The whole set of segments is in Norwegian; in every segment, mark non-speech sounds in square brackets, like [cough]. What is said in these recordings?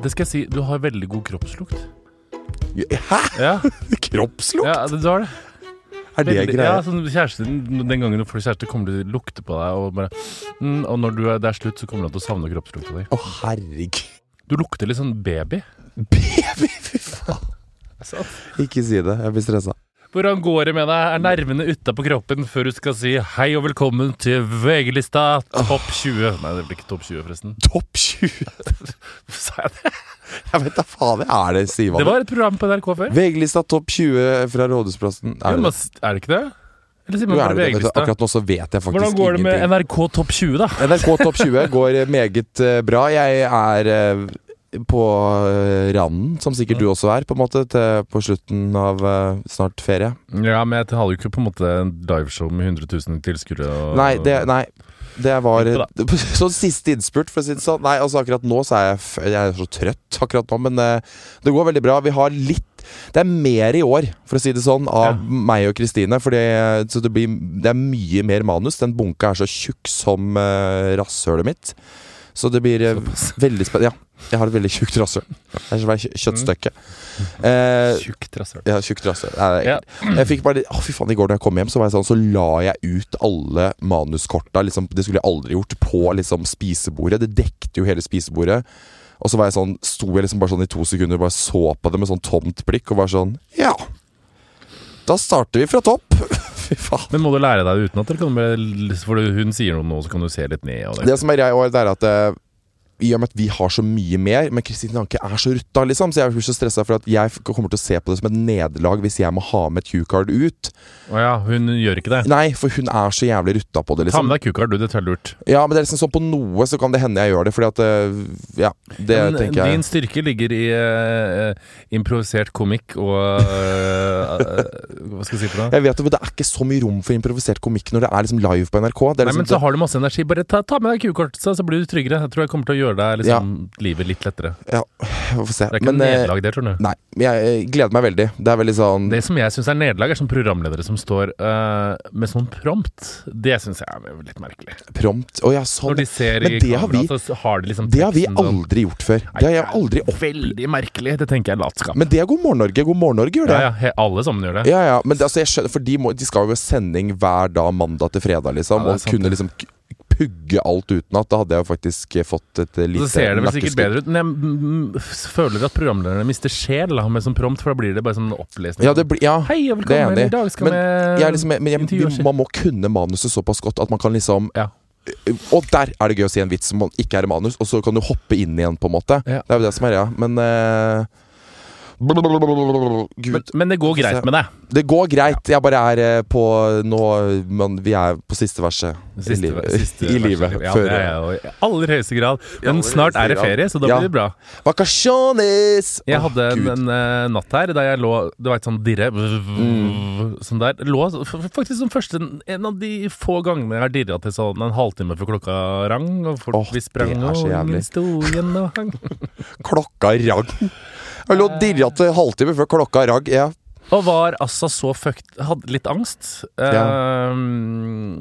Det skal jeg si, du har veldig god kroppslukt. Hæ? Ja, [laughs] Kroppslukt? ja du har det. Er det Veldig- greia? Ja, sånn kjæresten, Den gangen du får kjæreste, kommer du til å lukte på deg. Og, bare, mm, og når du er, det er slutt, så kommer du til å savne kroppslukta di. Å, herregud. Du lukter litt sånn baby. Baby, fy faen. [laughs] Ikke si det. Jeg blir stressa. Hvordan går det med deg? Er nervene utapå kroppen før du skal si hei og velkommen til VG-lista topp 20? Nei, det blir ikke topp 20, forresten. Topp 20. [laughs] [laughs] Sa jeg det? Jeg vet da faen. Er det Sivan? Det var et program på NRK før. VG-lista topp 20 fra Rådhusplassen. Er det, Er det ikke det? Eller sier man bare VG-lista? akkurat nå så vet jeg faktisk Hvordan går det med ingenting. NRK topp 20, da? NRK topp 20 går meget eh, bra. Jeg er eh, på eh, randen, som sikkert du også er, på en måte, til, på slutten av uh, snart ferie. Ja, men jeg hadde jo ikke på en måte en liveshow med 100 000 tilskuere. Nei, det, nei. Det var [laughs] sånn siste innspurt, for å si det sånn. Nei, altså akkurat nå så er jeg, jeg er så trøtt akkurat nå, men uh, det går veldig bra. Vi har litt Det er mer i år, for å si det sånn, av Ja. meg og Kristine. For det, så det, blir, det er mye mer manus. Den bunka er så tjukk som uh, rasshølet mitt. Så det blir eh, [laughs] veldig spennende. Ja, jeg har et veldig tjukt rasshøl. Det er som et kjøttstykke. Eh, Tjukt rasshøl. ja, tjukt rasshøl. Nei, det Ja. Jeg fikk bare Å, fy faen, I går da jeg kom hjem, så var jeg sånn Så la jeg ut alle manuskorta. Liksom, det skulle jeg aldri gjort. På liksom spisebordet. Det dekte jo hele spisebordet. Og så var jeg sånn sto jeg liksom bare sånn i to sekunder og bare så på det med sånn tomt blikk og bare sånn Ja. Da starter vi fra topp. [laughs] fy faen. Men må du lære deg det utenat, eller kan du For hun sier noe nå, så kan du se litt ned? Og det. Det som er greia er at eh, i og med at vi har så mye mer, men Kristine Anke er så rutta, liksom. Så jeg blir så stressa for at jeg kommer til å se på det som et nederlag hvis jeg må ha med et Q-card ut. Å ja, hun gjør ikke det. Nei, for hun er så jævlig rutta på det, Ta liksom. med deg Q-card, du. Det er lurt. Ja, men det er liksom sånn på noe så kan det hende jeg gjør det, fordi at øh, Ja, det Men tenker jeg. din styrke ligger i uh, improvisert komikk og uh, [laughs] Hva skal jeg si for noe? Jeg vet at Det er ikke så mye rom for improvisert komikk når det er liksom live på NRK. Det Nei, liksom, men så har du masse energi. Bare ta, ta med deg kukortet, så blir du tryggere. Jeg tror jeg kommer til å gjøre deg liksom, livet litt lettere. ja, vi får se. Det er ikke Men, noe eh, nederlag, det, tror du. Nei, jeg gleder meg veldig. Det er veldig sånn Det som jeg syns er nederlag, er sånn programledere som står uh, med sånn prompt. Det syns jeg er litt merkelig. prompt Å ja, sånn. Når de ser Men i det har vi- så har de liksom Det har vi sånn. aldri gjort før. Det har jeg aldri opplevd. Veldig merkelig. Det tenker jeg er latskap. Men det er God morgen Norge. God morgen Norge gjør det. ja, ja, alle sammen gjør det. Ja, ja, men det, altså, jeg skjønner, for de, må, de skal jo ha sending hver dag mandag til fredag, liksom. Ja, og kunne liksom pugge alt utenat. Da hadde jeg jo faktisk eh, fått et eh, Så ser det vel sikkert bedre ut. Men jeg føler at programlederne mister sjel da, med sånn prompt, for da blir det bare sånn opplesning. Ja, det blir, ja, Hei og velkommen, i dag skal Men vi liksom, men jeg, vi, man må kunne manuset såpass godt at man kan liksom Ja. Og der er det gøy å si en vits som ikke er i manus, og så kan du hoppe inn igjen, på en måte. Ja. Det er jo det som er greia. Men eh, Gud. Men, men det går greit med deg. Det går greit. Jeg bare er eh, på nå men Vi er på siste verset i livet. siste [laughs] I livet Ja, før ja, ja, i aller høyeste grad. Men snart er det ferie, så da blir det bra. Vakasjones! Jeg hadde hadde en, en eh, natt her da jeg lå Det var et sånn dirre Mm. Sånn der. Lå faktisk som første En av de få gangene jeg har dirra til sånn en halvtime før klokka rang, og folk oh, vi sprang og igjen og hang. [laughs] Klokka ragg. Jeg lå og dirra til halvtime før klokka ragg. Ja. Og var altså så fucked Hadde litt angst. Ja. Ehm,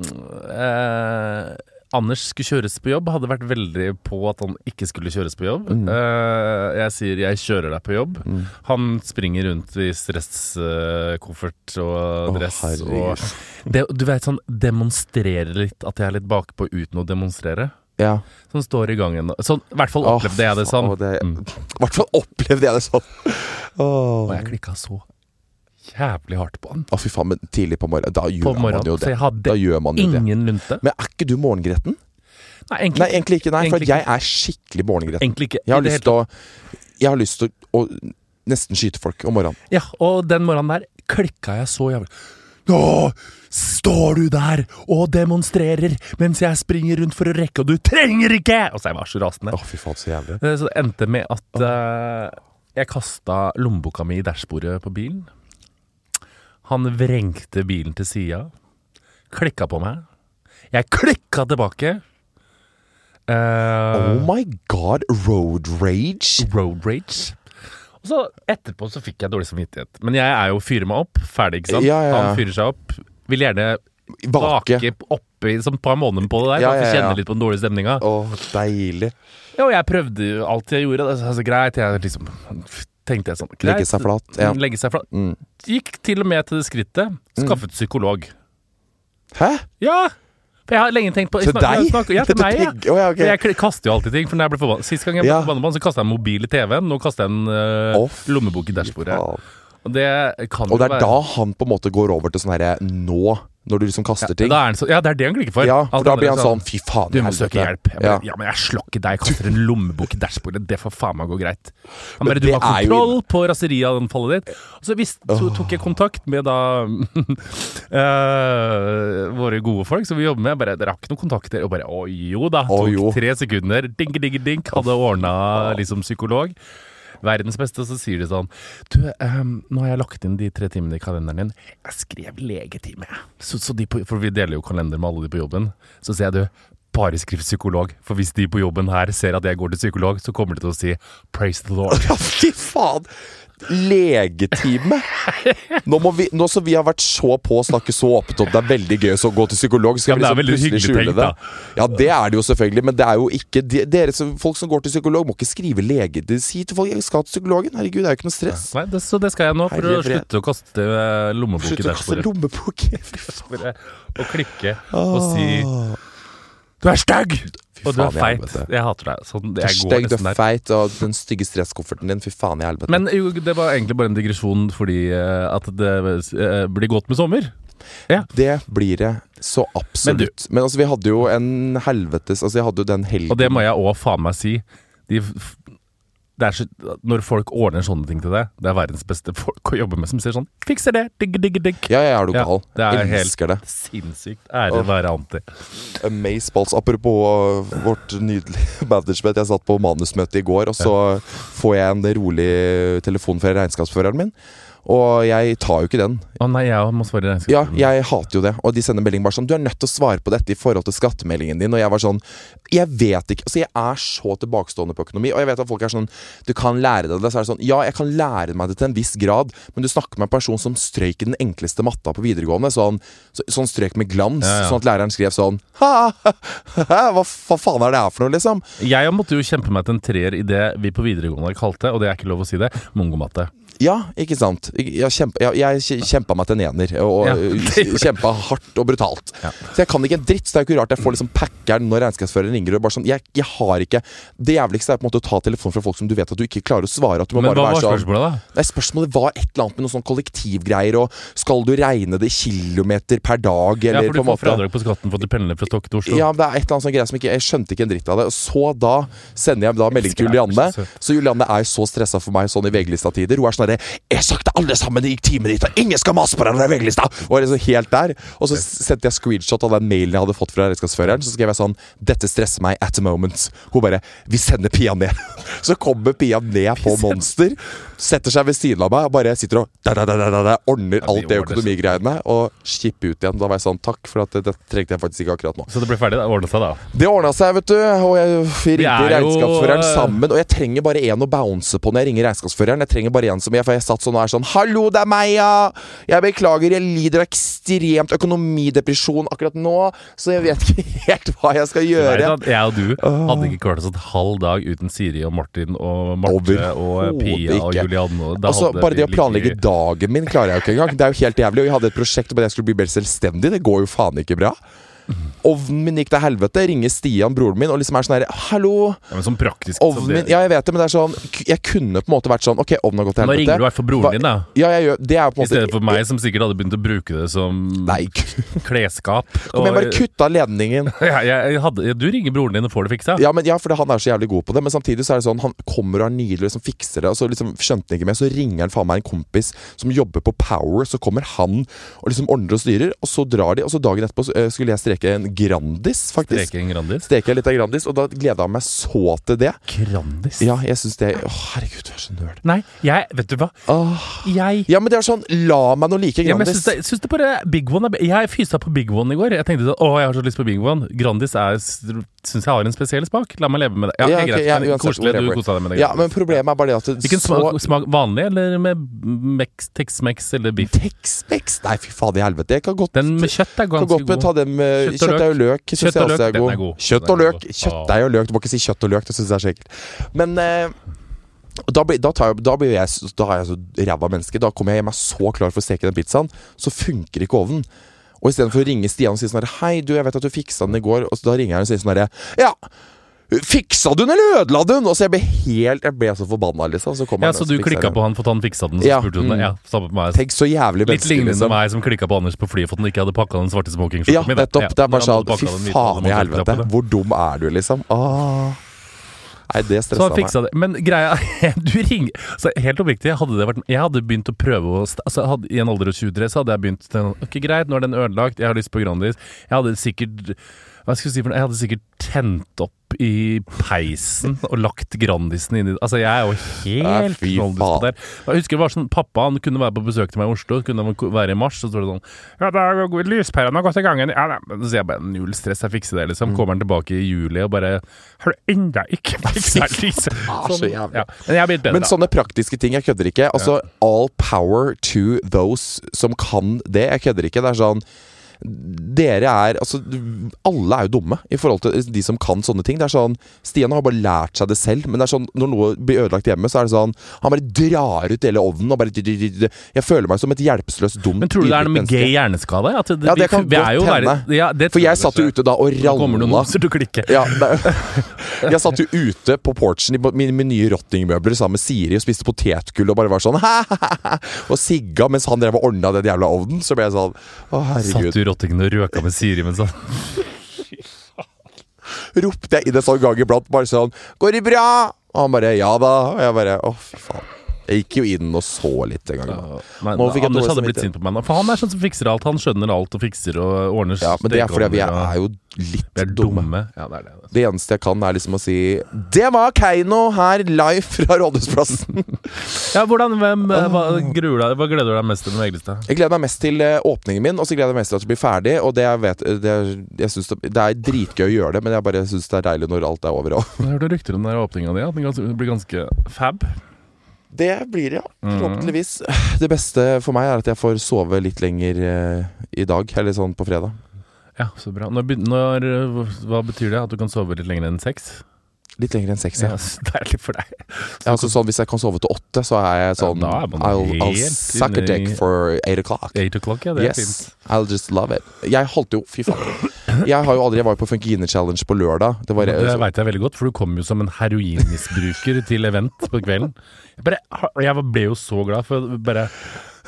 eh, Anders skulle kjøres på jobb. Hadde vært veldig på at han ikke skulle kjøres på jobb. Mm. Eh, jeg sier 'jeg kjører deg på jobb'. Mm. Han springer rundt i stresskoffert og dress. herregud. og det, Du vet sånn demonstrerer litt at jeg er litt bakpå uten å demonstrere. Ja. som står i gangen. Sånn, I hvert fall opplevde jeg det sånn. Mm. [laughs] I hvert fall opplevde jeg det sånn. [laughs] Og jeg klikka så jævlig hardt på han. Å, fy faen, men tidlig på morgenen. Da gjør morgenen, man jo det. Så jeg hadde jo det. ingen lunte. Men er ikke du morgengretten? Nei, egentlig, Nei, egentlig ikke. Nei, for jeg er skikkelig morgengretten. egentlig ikke. Jeg har lyst til å Jeg har lyst til å, å nesten skyte folk om morgenen. Ja, og den morgenen der klikka jeg så jævlig. Nå står du der og demonstrerer mens jeg springer rundt for å rekke, og du trenger ikke! Og så jeg var så rasende. Å, fy faen, så jævlig. Eh, Så det endte med at uh, jeg kasta lommeboka mi i dashbordet på bilen. Han vrengte bilen til sida. Klikka på meg. Jeg klikka tilbake. Uh, Oh my god, road rage? road rage. Og så etterpå så fikk jeg dårlig samvittighet. Men jeg er jo fyrer meg opp, ferdig, ikke sant? Ja, ja, ja. Han fyrer seg opp. Vil gjerne bake, bake oppi som et par måneder på det der. Ja, ja. Kjenne litt på den dårlige stemninga. Å, deilig. Ja, og jeg prøvde jo alt jeg gjorde. Det er så greit. Jeg liksom tenkte jeg sånn greit, Legge seg flat. Ja. Legge seg flat. Mm. Gikk til og med til det skrittet. Skaffet psykolog. Hæ? Ja! For jeg har lenge tenkt på Til deg? Snakker, ja, [laughs] til meg, ja. Oh, ja, okay. Jeg kaster jo alltid ting. For når jeg ble forbanna Sist gang jeg ble Ja. forbanna så kasta jeg en mobil i TV-en. Nå kaster jeg en uh, oh, lommebok i dashbordet. Og det kan Og det er er da han på en måte går over til sånn herre nå, når du liksom kaster ting. Han så, ja, det er det han klikker for. Ja, for da blir han sånn Fy faen, Du må søke hjelp. Bare, Ja. ja. men jeg slår ikke deg. Kaster en lommebok i dashbordet. Det får faen meg gå greit. Han Men bare, du har er jo kontroll på raserianfallet ditt. Og så visst, så tok jeg kontakt med da uh, [laughs] våre gode folk som vi jobber med. Bare, Dere har ikke noen kontakter? Og bare å jo da. Tok tre sekunder. Ding, ding, ding. Hadde ordna liksom psykolog. Verdens beste, så sier de sånn Du, um, nå har jeg lagt inn de tre timene i kalenderen din. Jeg skrev legetime, jeg. Så, så de for vi deler jo kalender med alle de på jobben. Så sier jeg du, bare skriv psykolog. For hvis de på jobben her ser at jeg går til psykolog, så kommer de til å si 'praise the Lord'. [laughs] Fy faen! Legetime! Nå, må vi, nå som vi har vært så på å snakke så åpent om det er veldig gøy å gå til psykolog, skal ja, det vi liksom plutselig skjule det. Ja, det er det jo selvfølgelig, men det er jo ikke de, dere som, Folk som går til psykolog, må ikke skrive lege. De sier til folk 'jeg skal til psykologen'. Herregud, det er jo ikke noe stress. Nei, det, så det skal jeg nå, for Herre å slutte å kaste lommebok i dashbordet. Å klikke og si. 'Du er stygg'! Og du er feit. Jeg hater deg. Sånn, Du er stygg, du er feit, og den stygge stresskofferten din. Fy faen i helvete. Men jo, det var egentlig bare en digresjon fordi uh, at det uh, blir godt med sommer. Ja. Det blir det så absolutt. Men, altså, vi hadde jo en helvetes Altså, jeg hadde jo den helgen Og det må jeg òg faen meg si. De, så, når folk ordner sånne ting til deg, det er verdens beste folk å jobbe med, som sier sånn 'Fikser det! Digg, digg, digg'. Ja, jeg er du Ja, gal. det er helt- Elsker det. Sinnssykt. Ære være anti. Amaze Balls. Apropos uh, vårt nydelige [laughs] management. Jeg satt på manusmøte i går, og så får jeg en rolig telefon fra regnskapsføreren min. Og jeg tar jo ikke den. Å nei, jeg må svare regnskap. Ja, jeg hater jo det. Og de sender melding bare sånn Du er nødt til å svare på dette i forhold til skattemeldingen din. Og jeg var sånn Jeg vet ikke. Altså, jeg er så tilbakestående på økonomi. Og jeg vet at folk er sånn Du kan lære deg det. Så er det sånn Ja, jeg kan lære meg det til en viss grad, men du snakker med en person som strøyk i den enkleste matta på videregående. Sånn, så, sånn strøk med glans. Ja, ja. Sånn at læreren skrev sånn ha, ha, ha, hva, hva faen er det her for noe, liksom? Jeg måtte jo kjempe meg til en treer i det vi på videregående kalte, og det er ikke lov å si det, mongomatte. Ja, ikke sant. Jeg, kjempa, jeg, jeg kjempa meg til en ener, og [laughs] gjorde kjempa hardt og brutalt. Så jeg kan ikke en dritt. Så det er jo ikke rart jeg får liksom packeren når regnskapsføreren ringer. Og bare sånn, jeg, jeg har ikke Det jævligste er på en måte å ta telefonen fra folk som du vet at du ikke klarer å svare. At du må Men bare hva var være sånn spørsmålet, da? Nei, Spørsmålet var et eller annet med noen sånn kollektivgreier, og skal du regne det i kilometer per dag, Eller, Ja, for du får måte fradrag på skatten for at du pendler fra Stokke til Oslo. ja, det er et eller annet sånn greie som ikke Jeg skjønte ikke en dritt av det. Og så da sender jeg da melding til Julianne. så. Så Julianne er så stressa for meg sånn i VG-lista-tider. Hun er sånn herre 'Jeg sagt det alle sammen i teamet ditt, og ingen skal mase på deg når det er VG-lista!' Og jeg liksom helt der. Og så sendte jeg screenshot av den mailen jeg hadde fått fra redskapsføreren. Så skrev jeg sånn 'Dette stresser meg at the moment'. Hun bare 'Vi sender Pia ned'. [laughs] Så kommer Pia ned på Monster, setter seg ved siden av meg og bare sitter og da, da, da, da, da, da, ordner alt det økonomigreiene og skipper ut igjen. Da var jeg sånn 'Takk for at det, det trengte jeg faktisk ikke akkurat nå'. Så det ble ferdig? Det ordnet seg, da. Det ordna seg, vet du. Og jeg ringte er regnskapsføreren sammen. Og jeg trenger bare en å bounce på når jeg ringer regnskapsføreren. Jeg trenger bare en som jeg, For jeg satt sånn og er sånn 'Hallo, det er meg, ja! Jeg beklager, jeg lider av ekstremt økonomidepresjon akkurat nå, så jeg vet ikke [laughs] helt hva jeg skal gjøre Nei at jeg og du hadde ikke klart oss en halv dag uten Siri og Martin og Marte og Pia og ikke. Og da Altså, bare det å planlegge like- dagen min klarer jeg jo ikke engang. Det er jo helt jævlig. Og jeg hadde et prosjekt om at jeg skulle bli mer selvstendig. Det går jo faen ikke bra. Ovnen min gikk til helvete. Ringer Stian, broren min, og liksom er sånn her Hallo! ja, men sånn praktisk Ovnen min Ja, jeg vet det, men det er sånn Jeg kunne på en måte vært sånn Ok, ovnen har gått til Nå helvete. ringer du i hvert fall broren din, da. Ja, jeg gjør Det er på I en måte stedet for meg, som sikkert hadde begynt å bruke det som Nei, [laughs] klesskap. [laughs] kom igjen, bare kutt av ledningen. [laughs] ja, jeg hadde, du ringer broren din og får det fiksa. Ja, men ja, fordi han er så jævlig god på det. Men samtidig så er det sånn han kommer og er nydelig, liksom fikser det. Og så liksom skjønte han ikke mer, så ringer han faen meg en kompis som jobber på Power. Så kommer han og liksom ordner og styrer, og så drar de. Og så dagen etterpå så, øh, skulle jeg streke en Grandis, faktisk. Steke en Grandis. Steke litt av Grandis, og da gleda jeg meg så til det. Grandis? Ja, jeg syns det Å, herregud, du er så nerd. Nei, jeg Vet du hva? Åh. Jeg Ja, men det er sånn La meg nå like ja, men jeg Grandis. syns det, syns det bare Big One er Jeg fysa på Big One i går. Jeg tenkte sånn, å, jeg har så lyst på Big One. Grandis er syns jeg har en spesiell smak. La meg leve med det. Ja, Ja, okay, ok, greit. ja, uansett, Koselig. Du kosa deg med det. Ja, men problemet er bare det at det Hvilken så smak, smak? Vanlig eller med Tex-Mex eller biff? Tex-Mex? Nei, fy faen i helvete. Jeg kan godt Den med kjøtt er kan godt med ta den med Kjøtt og og løk. Kjøtt og løk, den er god. Kjøtt og løk. Kjøttdeig og løk. Du må ikke si kjøtt og løk. Det syns jeg er så ekkelt. Men eh, da, blir- da, tar jeg, da, blir jeg, da er jeg så ræva menneske. Da kommer jeg hjem er så klar for å steke den pizzaen, så funker ikke ovnen. Og istedenfor å ringe Stian og si sånn her Hei, du, jeg vet at du fiksa den i går. Og så da ringer jeg og sier sånn herre Ja! Fiksa du den, eller ødela du den? Og så jeg ble helt Jeg ble så forbanna, liksom. Så kom Ja, han, Så du klikka på han for at han fiksa den? Så Ja, spurte du mm. mm. Ja, samme med meg. Tenk så jævlig Litt lignende liksom. meg som klikka på Anders på flyet for at han ikke hadde pakka den svarte smokingskjorta Ja, mi. Ja, nettopp. Det er bare sånn Fy faen i helvete. Hvor dum er du, liksom? Åh. Nei, det Så stressa han meg. fiksa det. Men greia [laughs] Du ringer så Helt oppriktig, hadde det vært Jeg hadde begynt å prøve å altså, hadde, I en alder av 23 så hadde jeg begynt til Ok, greit, nå er den ødelagt, jeg har lyst på Grandis. Jeg hadde sikkert Hva skal jeg si for noe? Jeg hadde sikkert tent opp i peisen og lagt Grandisen inn i Altså, jeg er jo helt på det. Jeg husker det var sånn Pappa han kunne være på besøk til meg i Oslo, kunne være i mars, så står det sånn Ja, da går lyspærene har gått i gangen. Ja, da. Så sier jeg bare null stress, jeg fikser det, liksom. Kommer han tilbake i juli og bare Har du enda ikke fiksa lyset? Sånn, ja. Men Men sånne praktiske ting, jeg kødder ikke. Altså, All power to those som kan det. Jeg kødder ikke. Det er sånn Dere er Altså, alle er jo dumme i forhold til de som kan sånne ting. Det er sånn Stian har bare lært seg det selv, men det er sånn når noe blir ødelagt hjemme, så er det sånn Han bare drar ut hele ovnen og bare Jeg føler meg som et hjelpeløst, dumt Men tror du det er noe med gay hjerneskade? At det, Ja, det kan er godt hende. Ja, For jeg satt jo ute da og Nå kommer det noen ralla. noser til å klikke. Ja, [laughs] jeg satt jo ute på porchen i- med mine nye rottingmøbler sammen med Siri og spiste potetgull og bare var sånn [laughs] Og sigga mens han drev og ordna den jævla ovnen. Så ble jeg sånn Å, herregud. Rottingen og røka med Siri mens han Ropte jeg inn en sånn gang iblant bare sånn Går det bra? Og han bare ja da. Og jeg bare å, fy faen. Jeg gikk jo inn og så litt en gang. Ja, jeg Anders hadde blitt sint på meg nå. For han er sånn som fikser alt. Han skjønner alt og fikser og ordner Ja, men det er fordi vi er, er jo litt er dumme. dumme. Ja, det er det. Det eneste jeg kan, er liksom å si Det var Keiino her live fra Rådhusplassen. [laughs] Ja, hvordan, hvem, hva, gruer deg, hva gleder du deg mest til med VG-lista? Jeg gleder meg mest til eh, åpningen min, og så gleder jeg meg mest til at det blir ferdig. Og det jeg vet det jeg synes det, det er dritgøy å gjøre det, men jeg bare syns det er deilig når alt er over. òg. Jeg hørte rykter om den der åpninga di, at den blir ganske fab. det blir det, ja. Mm. Forhåpentligvis. Det beste for meg er at jeg får sove litt lenger eh, i dag, eller sånn på fredag. Ja, så bra. Når, når, hva betyr det? At du kan sove litt lenger enn seks? Litt lenger enn seks, Ja, ja. [laughs] Deilig for deg. ja altså, sånn, hvis jeg kan sove til åtte, så er jeg sånn ja, er I'll, I'll suck a dick for eight o'clock. Eight o'clock, ja. Det er fint. I'll just love it. Jeg holdt jo Fy faen. Jeg har jo aldri Jeg var jo på Funkine Challenge på lørdag. Det var Det veit jeg veldig godt, for du kom jo som en heroinmisbruker til event på kvelden. Jeg, bare, jeg ble jo så glad, for bare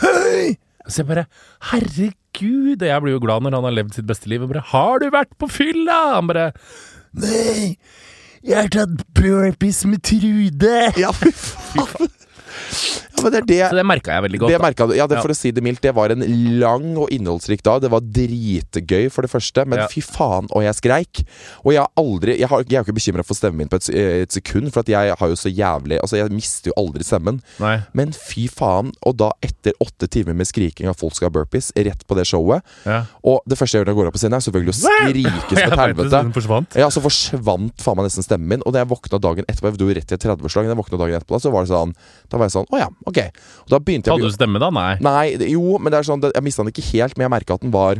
Hei! Så jeg bare Herregud! Og jeg blir jo glad når han har levd sitt beste liv. Og bare Har du vært på fylla? Han bare Nei! Jeg har tatt burpees med Trude! Ja, fy faen. [laughs] Ja, men det det Så det merka jeg veldig godt. Det merket, ja, det. For å si det mildt, det var en lang og innholdsrik dag. Det var dritgøy, for det første, men fy faen, og jeg skreik. Og jeg aldri Jeg, har, jeg er jo ikke bekymra for stemmen min på et, et sekund, for at jeg har jo så jævlig Altså, jeg mister jo aldri stemmen. Nei. Men fy faen, og da etter åtte timer med skriking av folk skal ha burpees, rett på det showet Ja. Og det første jeg gjør når jeg går opp på scenen, er selvfølgelig å skrike som [laughs] et vet helvete. forsvant. Ja, så forsvant faen meg nesten stemmen min. Og da jeg våkna dagen etterpå Jeg dro rett i et 30-årslag. Da jeg våkna dagen etterpå, så var det sånn Da var jeg sånn Å ja, ok. Og da begynte jeg Hadde du stemme da? Nei. Nei, jo, men det er sånn det- Jeg mista den ikke helt, men jeg merka at den var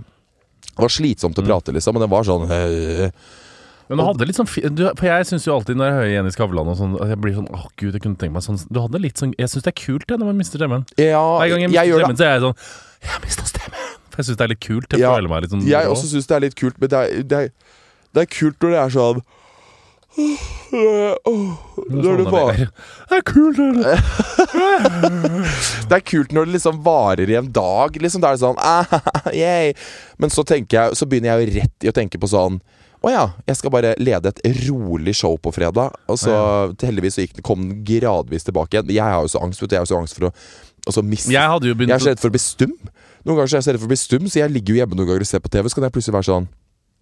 var slitsom til å prate, liksom. Men den var sånn øh, Men du hadde litt sånn du, For jeg syns jo alltid når jeg hører Jenny Skavlan og sånn at Jeg blir sånn Å gud, jeg kunne tenke meg sånn Du hadde litt sånn Jeg syns det er kult det når man mister stemmen. Ja, Hver gang jeg jeg, mister gjør stemmen, så er jeg sånn Jeg mista stemmen! For jeg syns det er litt kult. Jeg Ja, meg litt sånn Jeg også syns det er litt kult, men det er, det er, det er kult når det er sånn Når det sovna var. Det er kult, det! [laughs] Det er kult når det liksom varer i en dag. Liksom, Da er det sånn ah, [laughs] yay. Men så, jeg, så begynner jeg jo rett i å tenke på sånn Å ja, jeg skal bare lede et rolig show på fredag. Og så heldigvis så gikk kom den gradvis tilbake igjen. Jeg har jo så angst, vet du. Jeg har jo så angst for å altså, miste Jeg Jeg er så redd for å bli stum. Noen ganger så er jeg så redd for å bli stum, så jeg ligger jo hjemme noen ganger og ser på TV, så kan jeg plutselig være sånn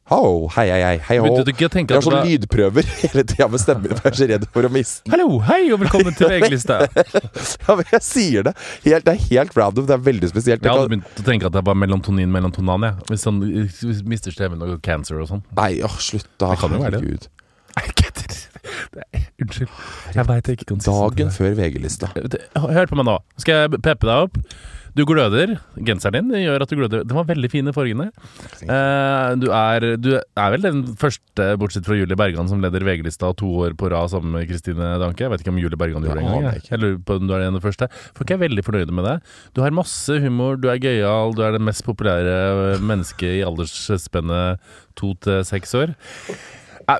Ho, hei, hei, hei, hei, ho. Jeg har det sånn lydprøver [laughs] hele tida med stemmen jeg er så redd for å miste den. Hallo, hei og velkommen til VG-lista. [laughs] Ja, men jeg sier det. Helt, det er helt random. Det er veldig spesielt. Jeg hadde kan- begynt å tenke at det var melatonin, melatonan, jeg. Hvis han hvis mister stemmen og cancer og sånn. Nei, åh, slutt da. Det kan jo være det. Nei, [laughs] Unnskyld. Jeg veit jeg ikke kan si Dagen før VG-lista. Hør på meg nå. Skal jeg peppe deg opp? Du gløder. Genseren din gjør at du gløder. Den var veldig fin i fargene. Uh, du, er, du er vel den første, bortsett fra Julie Bergan, som leder VG-lista to år på rad sammen med Kristine Danke. Jeg vet ikke om Julie Bergan gjorde det engang. jeg. lurer på om du er den første. Folk er veldig fornøyde med deg. Du har masse humor, du er gøyal, du er det mest populære mennesket i aldersspennet to til seks år.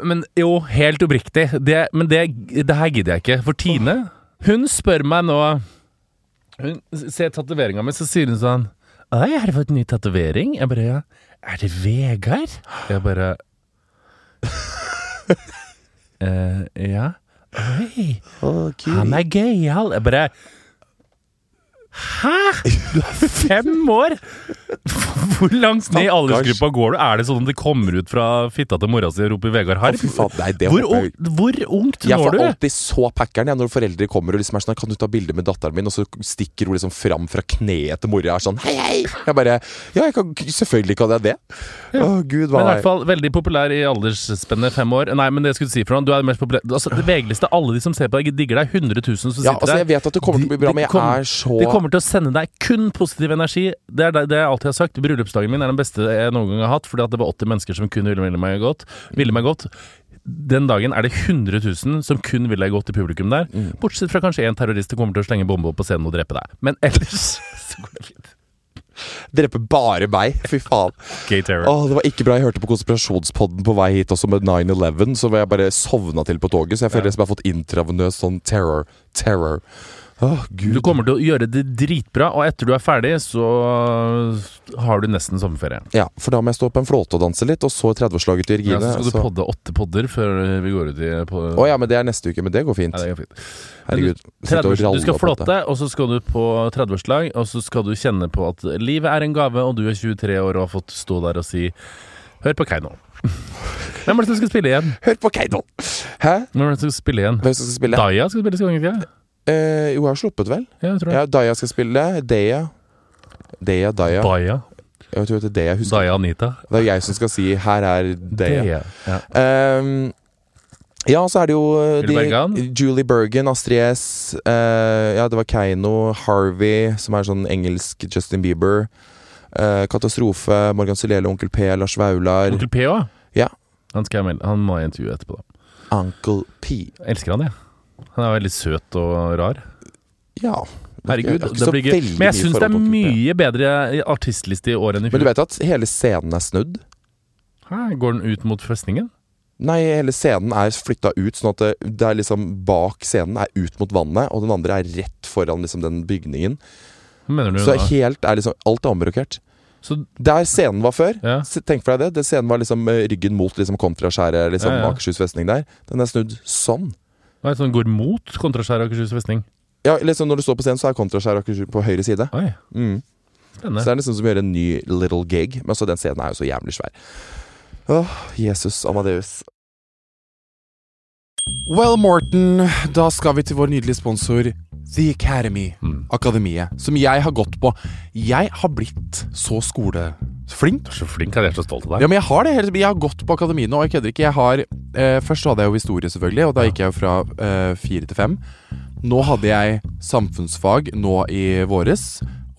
Men jo, helt oppriktig. Det, men det, det her gidder jeg ikke. For Tine, hun spør meg nå Hun ser tatoveringa mi, så sier hun sånn Oi, har du fått ny tatovering? Jeg bare ja. Er det Vegard? Jeg bare [laughs] eh, Ja. Oi, han er gøyal. Jeg bare Hæ?! Du er fem år! Hvor langt ned i aldersgruppa går du? Er det sånn at de kommer ut fra fitta til mora si og roper Vegard Harm? Det Hvor, jeg- ung- hvor ungt Jeg når får alltid så packeren jeg, når foreldre kommer og liksom er sånn 'Kan du ta bilde med datteren min?' Og så stikker hun liksom fram fra kneet til mora og er sånn 'Hei, hei!' Jeg bare Ja, jeg kan, selvfølgelig kan jeg det. Å, gud, hva Men i er hvert fall veldig populær i aldersspennet fem år. Nei, men det jeg skulle si for noe, du er mest populær Altså, det VG-liste, alle de som ser på deg, digger deg. 100 000 som Ja, sitter altså, der. jeg vet at det kommer til å bli bra, men jeg er så kommer til å sende deg kun positiv energi. Det er det, det jeg alltid har sagt. Bryllupsdagen min er den beste jeg noen gang har hatt, fordi at det var 80 mennesker som kun ville, ville meg godt. Ville meg godt. Den dagen er det 100 000 som kun ville deg godt i publikum der. Bortsett fra kanskje en terrorist som kommer til å slenge bombe opp på scenen og drepe deg. Men ellers [laughs] så går det fint. Drepe bare meg. Fy faen. Åh, det var ikke bra. Jeg hørte på konspirasjonspodden på vei hit også med 9-11, så var jeg bare sovna til på toget. Så jeg føler Ja. jeg har fått intravenøs sånn terror. Terror. Gud. Du kommer til å gjøre det dritbra, og etter du er ferdig, så har du nesten sommerferie. Ja, for da må jeg stå på en flåte og danse litt, og så 30-årslaget til Ja, så skal du podde åtte podder før vi går ut i Å oh, ja, men det er neste uke. Men det går fint. Ja, det går fint. Herregud. Du, 30, du skal flåte, og så skal du på 30-årslag, og så skal du kjenne på at livet er en gave, og du er 23 år og har fått stå der og si Hør på Keiino. [laughs] Hvem er det som skal spille igjen? Hør på Keiino! Hæ? Hvem er det som skal spille igjen? Hvem skal spille? Daya skal spille Skogentida? Eh, jo, jeg har sluppet, vel? Ja, jeg tror det. Ja, Daya skal spille. Deya. Deya, Daya. Baya. Jeg tror det er det jeg husker. Daya Anita. Det er jeg som skal si 'her er Deya'. Deya. Ja. Um, ja, så er det jo de, Julie Julie Bergen, Astrid S. Uh, ja, det var Keiino, Harvey, som er sånn engelsk Justin Bieber. Uh, Katastrofe, Morgan Sulele, Onkel P, Lars Vaular. Onkel P òg? Ja. Han, skal jeg melde. han må jeg intervjue etterpå, da. Uncle P. Jeg elsker han, jeg. Han er veldig søt og rar. Ja. Herregud, det blir gøy. Men jeg syns det er mye bedre artistliste i år enn i Men du vet at hele scenen er snudd? Hæ, Går den ut mot festningen? Nei, hele scenen er flytta ut, sånn at det, det er liksom bak scenen er ut mot vannet, og den andre er rett foran liksom den bygningen. Du Så da? helt er liksom Alt er omrokert. Så, Der scenen var før, ja. tenk for deg det. det scenen var liksom eh, ryggen mot liksom kontraskjæret, liksom Ja, ja. Akershus festning der. Den er snudd sånn. Hva er det som går mot Kontraskjær Akershus festning? Ja, liksom Når du står på scenen, så er Kontraskjær Akershus på høyre side. Oi, Mm. Så det er nesten som å gjøre en ny little gig. Men så den scenen er jo så jævlig svær. Åh, Jesus Amadeus. Well, Morten, da skal vi til vår nydelige sponsor The Academy. Mm. Akademiet. Som jeg har gått på. Jeg har blitt så skoleflink. Du er så flink, jeg er så stolt av deg. Ja, men jeg har det. Jeg har gått på akademiet nå, og jeg kødder ikke. Jeg har, eh, først hadde jeg jo historie, selvfølgelig, og da gikk jeg jo fra eh, fire til fem. Nå hadde jeg samfunnsfag nå i våres,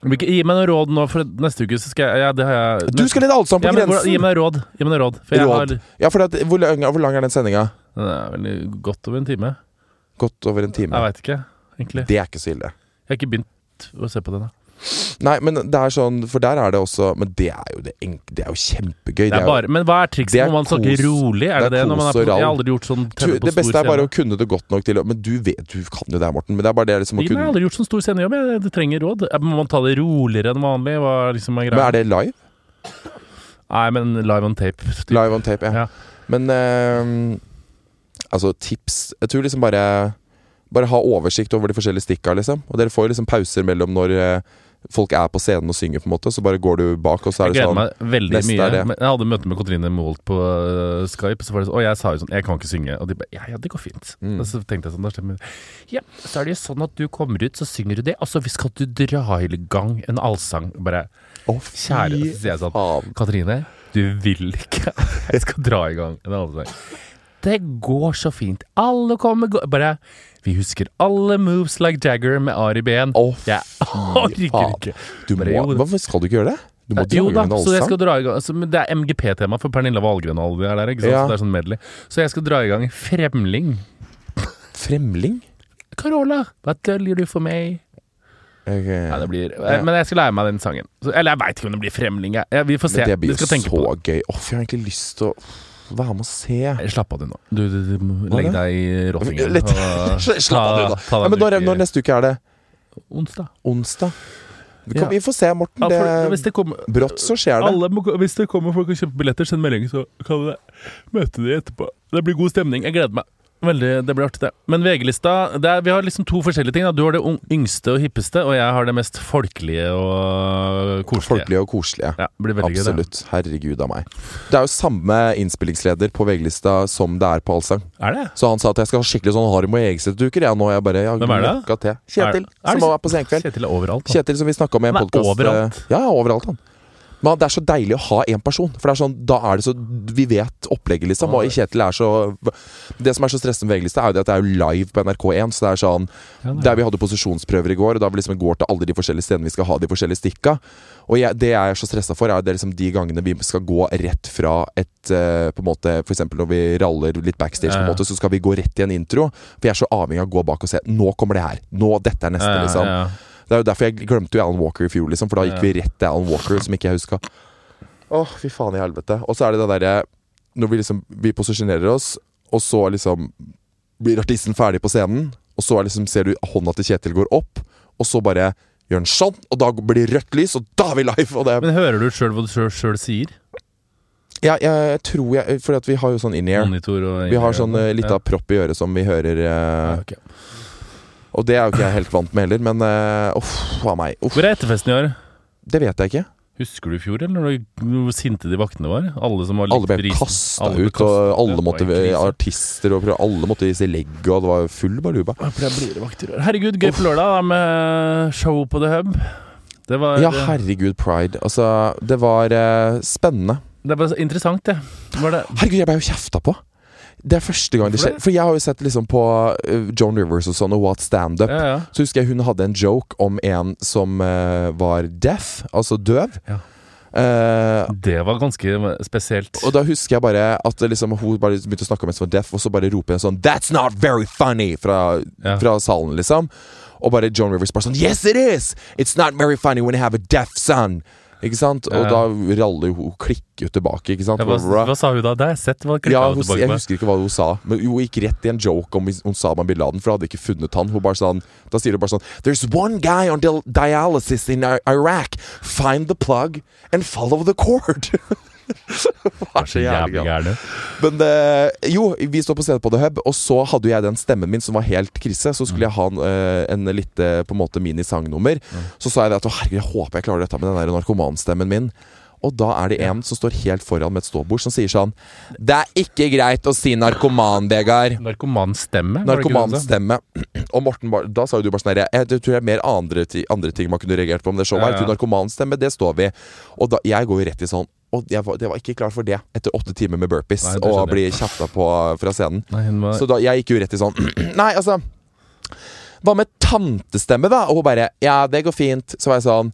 Gi meg noen råd nå, for neste uke så skal jeg ja, det har jeg Du skal lede Allsang på ja, men, grensen! Gi meg råd. Gi meg råd. Råd. har Ja, for det, hvor, lang, hvor lang er den sendinga? Den er vel godt over en time. Godt over en time. Jeg veit ikke, egentlig. Det er ikke så ille. Jeg har ikke begynt å se på den. da Nei, men det er sånn For der er det også Men det er jo det enk- Det er jo kjempegøy. det er bare, Men hva er trikset når man snakker rolig? Er det Det er det, når man er på, Jeg har aldri gjort sånn Du, det beste er bare å kunne det godt nok til Men du vet Du kan jo det, Morten. Men det er bare det liksom å kunne Jeg har aldri gjort sånn stor scenejobb. Jeg det trenger råd. Eh, Må man ta det roligere enn vanlig? Hva liksom er Men er det live? Nei, men live on tape. typ. Live on tape, ja. Ja. Men uh, Altså, tips Jeg tror liksom bare Bare ha oversikt over de forskjellige stikka, liksom. Og dere får jo liksom pauser mellom når eh, folk er på scenen og synger, på en måte. Så bare går du bak, og så er Jeg det gleder sånn meg veldig mye. Jeg hadde møte med Katrine Moholt på uh, Skype, så var det sånn, og jeg sa jo sånn Jeg kan ikke synge. Og de bare Ja, ja, det går fint. Mm. Og så tenkte jeg sånn da stemmer. Ja, så er det jo sånn at du kommer ut, så synger du det, og så skal du dra i gang en allsang. Bare oh, Kjære, så sier jeg sånn. Katrine, du vil ikke [laughs] jeg skal dra i gang en allsang. Det går så fint. Alle kommer Bare Vi husker alle moves like Jagger med Ari Behn. Å, orker faen. Du må, Hvorfor skal du ikke gjøre det? Du må dra i gang allsang. altså, men Det er MGP-tema for Pernilla Wahlgren og alle de der, ikke sant? Ja. Så det er sånn medley. Så jeg skal dra i gang Fremling. Fremling? Carola, hva døljer du for meg? Okay. Ja, det blir, ja. Men jeg skal lære meg den sangen. Eller jeg veit ikke om det blir Fremling. Jeg. Ja, vi får se. men det blir jo så gøy. Åh, jeg har egentlig lyst til å være med og se. Slapp av du nå. Du, du, du da? deg i rottingen. Litt- [laughs] Slapp av, du, nå. Ja, deg men når, når neste uke er det? Onsdag. Onsdag? Vi, kan, Ja. vi får se, Morten. Ja, for, Det, kommer brått så skjer det. må, Hvis det kommer folk og kjøper billetter, send melding, så kan vi møte de etterpå. Det blir god stemning. Jeg gleder meg. Veldig, Det blir artig, det. Men VG-lista er, Vi har liksom to forskjellige ting. Da. Du har det yngste og hippeste, og jeg har det mest folkelige og koselige. Folkelige og koselige. Ja, det blir veldig gøy, det. Absolutt. Herregud av meg. Det er jo samme innspillingsleder på VG-lista som det er på Allsang. Er det? Så han sa at jeg skal ha skikkelig sånn Harm og Egseth-uker. Ja, nå er jeg bare ja, Hvem er det? til. Kjetil, Er- er som er på Senkveld. Kjetil er overalt. Han. Kjetil som vi snakka om i en podkast. Ja, ja, overalt, han. Men det er så deilig å ha én person. For det er sånn, da er det så Vi vet opplegget, liksom. Og Kjetil er så Det som er så stressende med VG-lista, er jo det at det er live på NRK1. Så det er sånn er Der vi hadde posisjonsprøver i går, og da vi liksom går til alle de forskjellige stedene vi skal ha de forskjellige stikka. Og jeg, det jeg er så stressa for, er det liksom de gangene vi skal gå rett fra et eh, På en måte eksempel når vi raller litt backstage, på Ja, en måte, så skal vi gå rett i en intro. For jeg er så avhengig av å gå bak og se. Nå kommer det her. Nå, Dette er neste, ja, liksom. Det er jo derfor jeg glemte jo Alan Walker i fjor, liksom. For da gikk vi rett til Alan Walker, som ikke jeg huska. Åh, fy faen i helvete. Og så er det det derre Når vi liksom Vi posisjonerer oss, og så liksom blir artisten ferdig på scenen, og så er liksom ser du hånda til Kjetil går opp, og så bare gjør han sånn, og da blir det rødt lys, og da er vi live! Og det Men hører du sjøl hva du sjøl sier? ja, jeg tror jeg Fordi vi har jo sånn in-ear. In Vi har sånn uh, Ja. propp i øret som vi hører uh, Ja, ok. Og det er jo ikke jeg helt vant med heller, men uh, uff a meg. Uff, Hvor er etterfesten i år? det vet jeg ikke. Husker du i fjor, eller hvor sinte de vaktene var? Alle som var litt Alle ble kasta ut, og alle måtte artister og prøve- Alle måtte vise i legg, og det var full baluba. Herregud, gøy på lørdag da, med show på The Hub. Det var, Ja, herregud, pride. Altså, det var eh, spennende. det var interessant, det. Var det. Herregud, jeg ble jo kjefta på. Det er første gang det skjer. For jeg har jo sett liksom på eh, Joan Rivers og sånn, og What Stand Up. Ja, ja. Så husker jeg hun hadde en joke om en som uh, var deaf, altså døv. Ja. Uh, Det var ganske spesielt. og da husker jeg bare at liksom, hun bare begynte å snakke om en som var deaf, og så bare roper hun sånn 'That's not very funny!' fra, Ja. fra salen, liksom. Og bare Joan Rivers bare sånn 'Yes, it is! It's not very funny when you have a deaf son!' Ikke sant? Og da raller hun klikker jo tilbake, ikke sant? Ja, hva, hva sa hun da? Det har jeg sett. Hva Ja, hun hun, jeg husker ikke hva hun sa, men hun gikk rett i en joke om hvis- Osama bin Laden, for hun hadde ikke funnet han. Hun bare sånn, da sier hun bare sånn There's one guy on dialysis in Iraq. Find the plug and follow the cord. [laughs] [laughs] var så jævlig gæren. Men eh, jo, vi står på stedet på The Hub, og så hadde jeg den stemmen min som var helt krise. Så skulle jeg ha en, eh, en litt eh, på en måte mini-sangnummer. Så sa jeg det at å, herregud, jeg håper jeg klarer dette med den der narkomanstemmen min. Og da er det en som står helt foran med et ståbord, som sier sånn Det er ikke greit å si narkoman, Vegard. Narkomanstemme? Narkomanstemme. [clears throat] Og Morten, da sa jo du bare sånn her, Jeg tror det er mer andre, andre ting man kunne reagert på om det showet. Ja, ja. Narkomanstemme, det står vi. Og da, jeg går jo rett i sånn Og jeg var, var ikke klar for det etter åtte timer med burpees Nei, og bli kjefta på fra scenen. Nei, var Så da, jeg gikk jo rett i sånn [clears throat] Nei, altså Hva med tantestemme, da? Og hun bare Ja, det går fint. Så var jeg sånn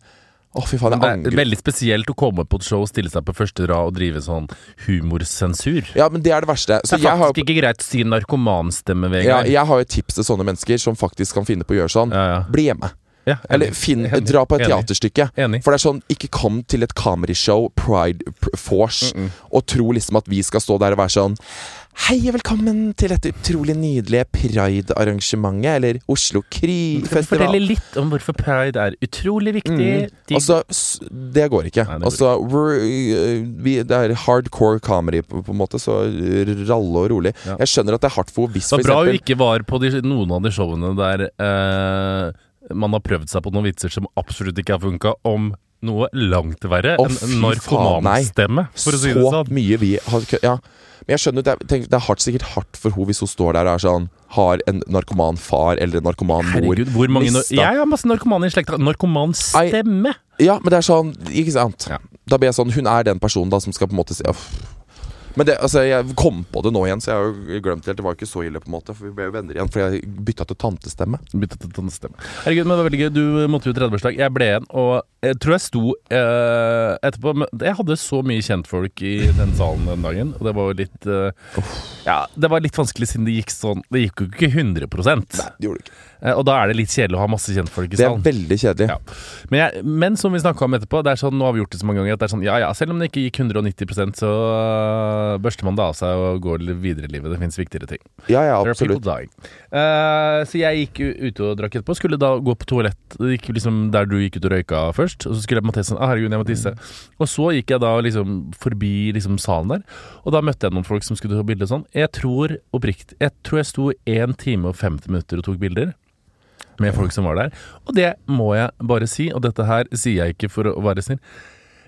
Å, fy faen, jeg er angrer. veldig spesielt å komme på et show, stille seg på første rad og drive sånn humorsensur. Ja, men det er det verste. Så det er jeg har, faktisk ikke greit å si narkomanstemme, ja, Vegard. jeg har jo tips til sånne mennesker som faktisk kan finne på å gjøre sånn. Ja, ja. Bli hjemme. Ja, Eller finn, dra på et Enig. teaterstykke. Enig. For det er sånn, ikke kom til et comedy-show, Pride pr Force, og tro liksom at vi skal stå der og være sånn Hei og velkommen til dette utrolig nydelige Pride-arrangementet, eller Oslo Kry-festival. fortelle litt om hvorfor pride er utrolig viktig? De- Altså, det går ikke. Nei, det altså, øh, vi, det er hardcore comedy, på, en måte, så ralle og rolig. Ja. Jeg skjønner at det er hardt for hvis det var bra hun vi ikke var på de, noen av de showene der eh, man har prøvd seg på noen vitser som absolutt ikke har funka, om noe langt verre oh, enn en narkomanstemme, for å si det så sånn. mye vi har Ja. Men jeg skjønner, det er, tenk, det er hardt, sikkert hardt for henne hvis hun står der og er sånn Har en narkoman far eller en narkoman mor. Herregud, hvor mange Mista. Jeg har masse narkomane i slekta. Narkomanstemme! Ja, men det er sånn Ikke sant? Ja. Da blir jeg sånn Hun er den personen da som skal på en måte si «Uff, Men det, altså, jeg kom på det nå igjen, så jeg har jo glemt det helt. Det var ikke så ille, på en måte. For vi ble jo venner igjen, for jeg bytta til tantestemme. Bytta til tantestemme. Herregud, men det var veldig gøy. Du måtte jo 30-årsdag. Jeg ble igjen, og jeg tror jeg sto eh, etterpå men Jeg hadde så mye kjentfolk i den salen den dagen, og det var jo litt eh, Ja, det var litt vanskelig siden det gikk sånn Det gikk jo ikke 100% Nei, det gjorde det ikke. Eh, Og da er det litt kjedelig å ha masse kjentfolk i salen. Det er veldig kjedelig. Ja. Men, jeg, men som vi snakka om etterpå, det er sånn, nå har vi gjort det så mange ganger at det er sånn, ja ja, selv om det ikke gikk 190% så øh, børster man det av seg og går videre i livet. Det fins viktigere ting. Ja, ja, absolutt. Eh, så jeg gikk ute og drakk etterpå. Skulle da gå på toalett Det gikk liksom der du gikk ut og røyka først. Og så skulle jeg på Mathias sånn, ah, herregud, jeg må tisse. Og så gikk jeg da liksom forbi liksom salen der, og da møtte jeg noen folk som skulle ta bilde og sånn. Jeg tror oppriktig Jeg tror jeg sto 1 time og 50 minutter og tok bilder. Med folk som var der. Og det må jeg bare si, og dette her sier jeg ikke for å være snill.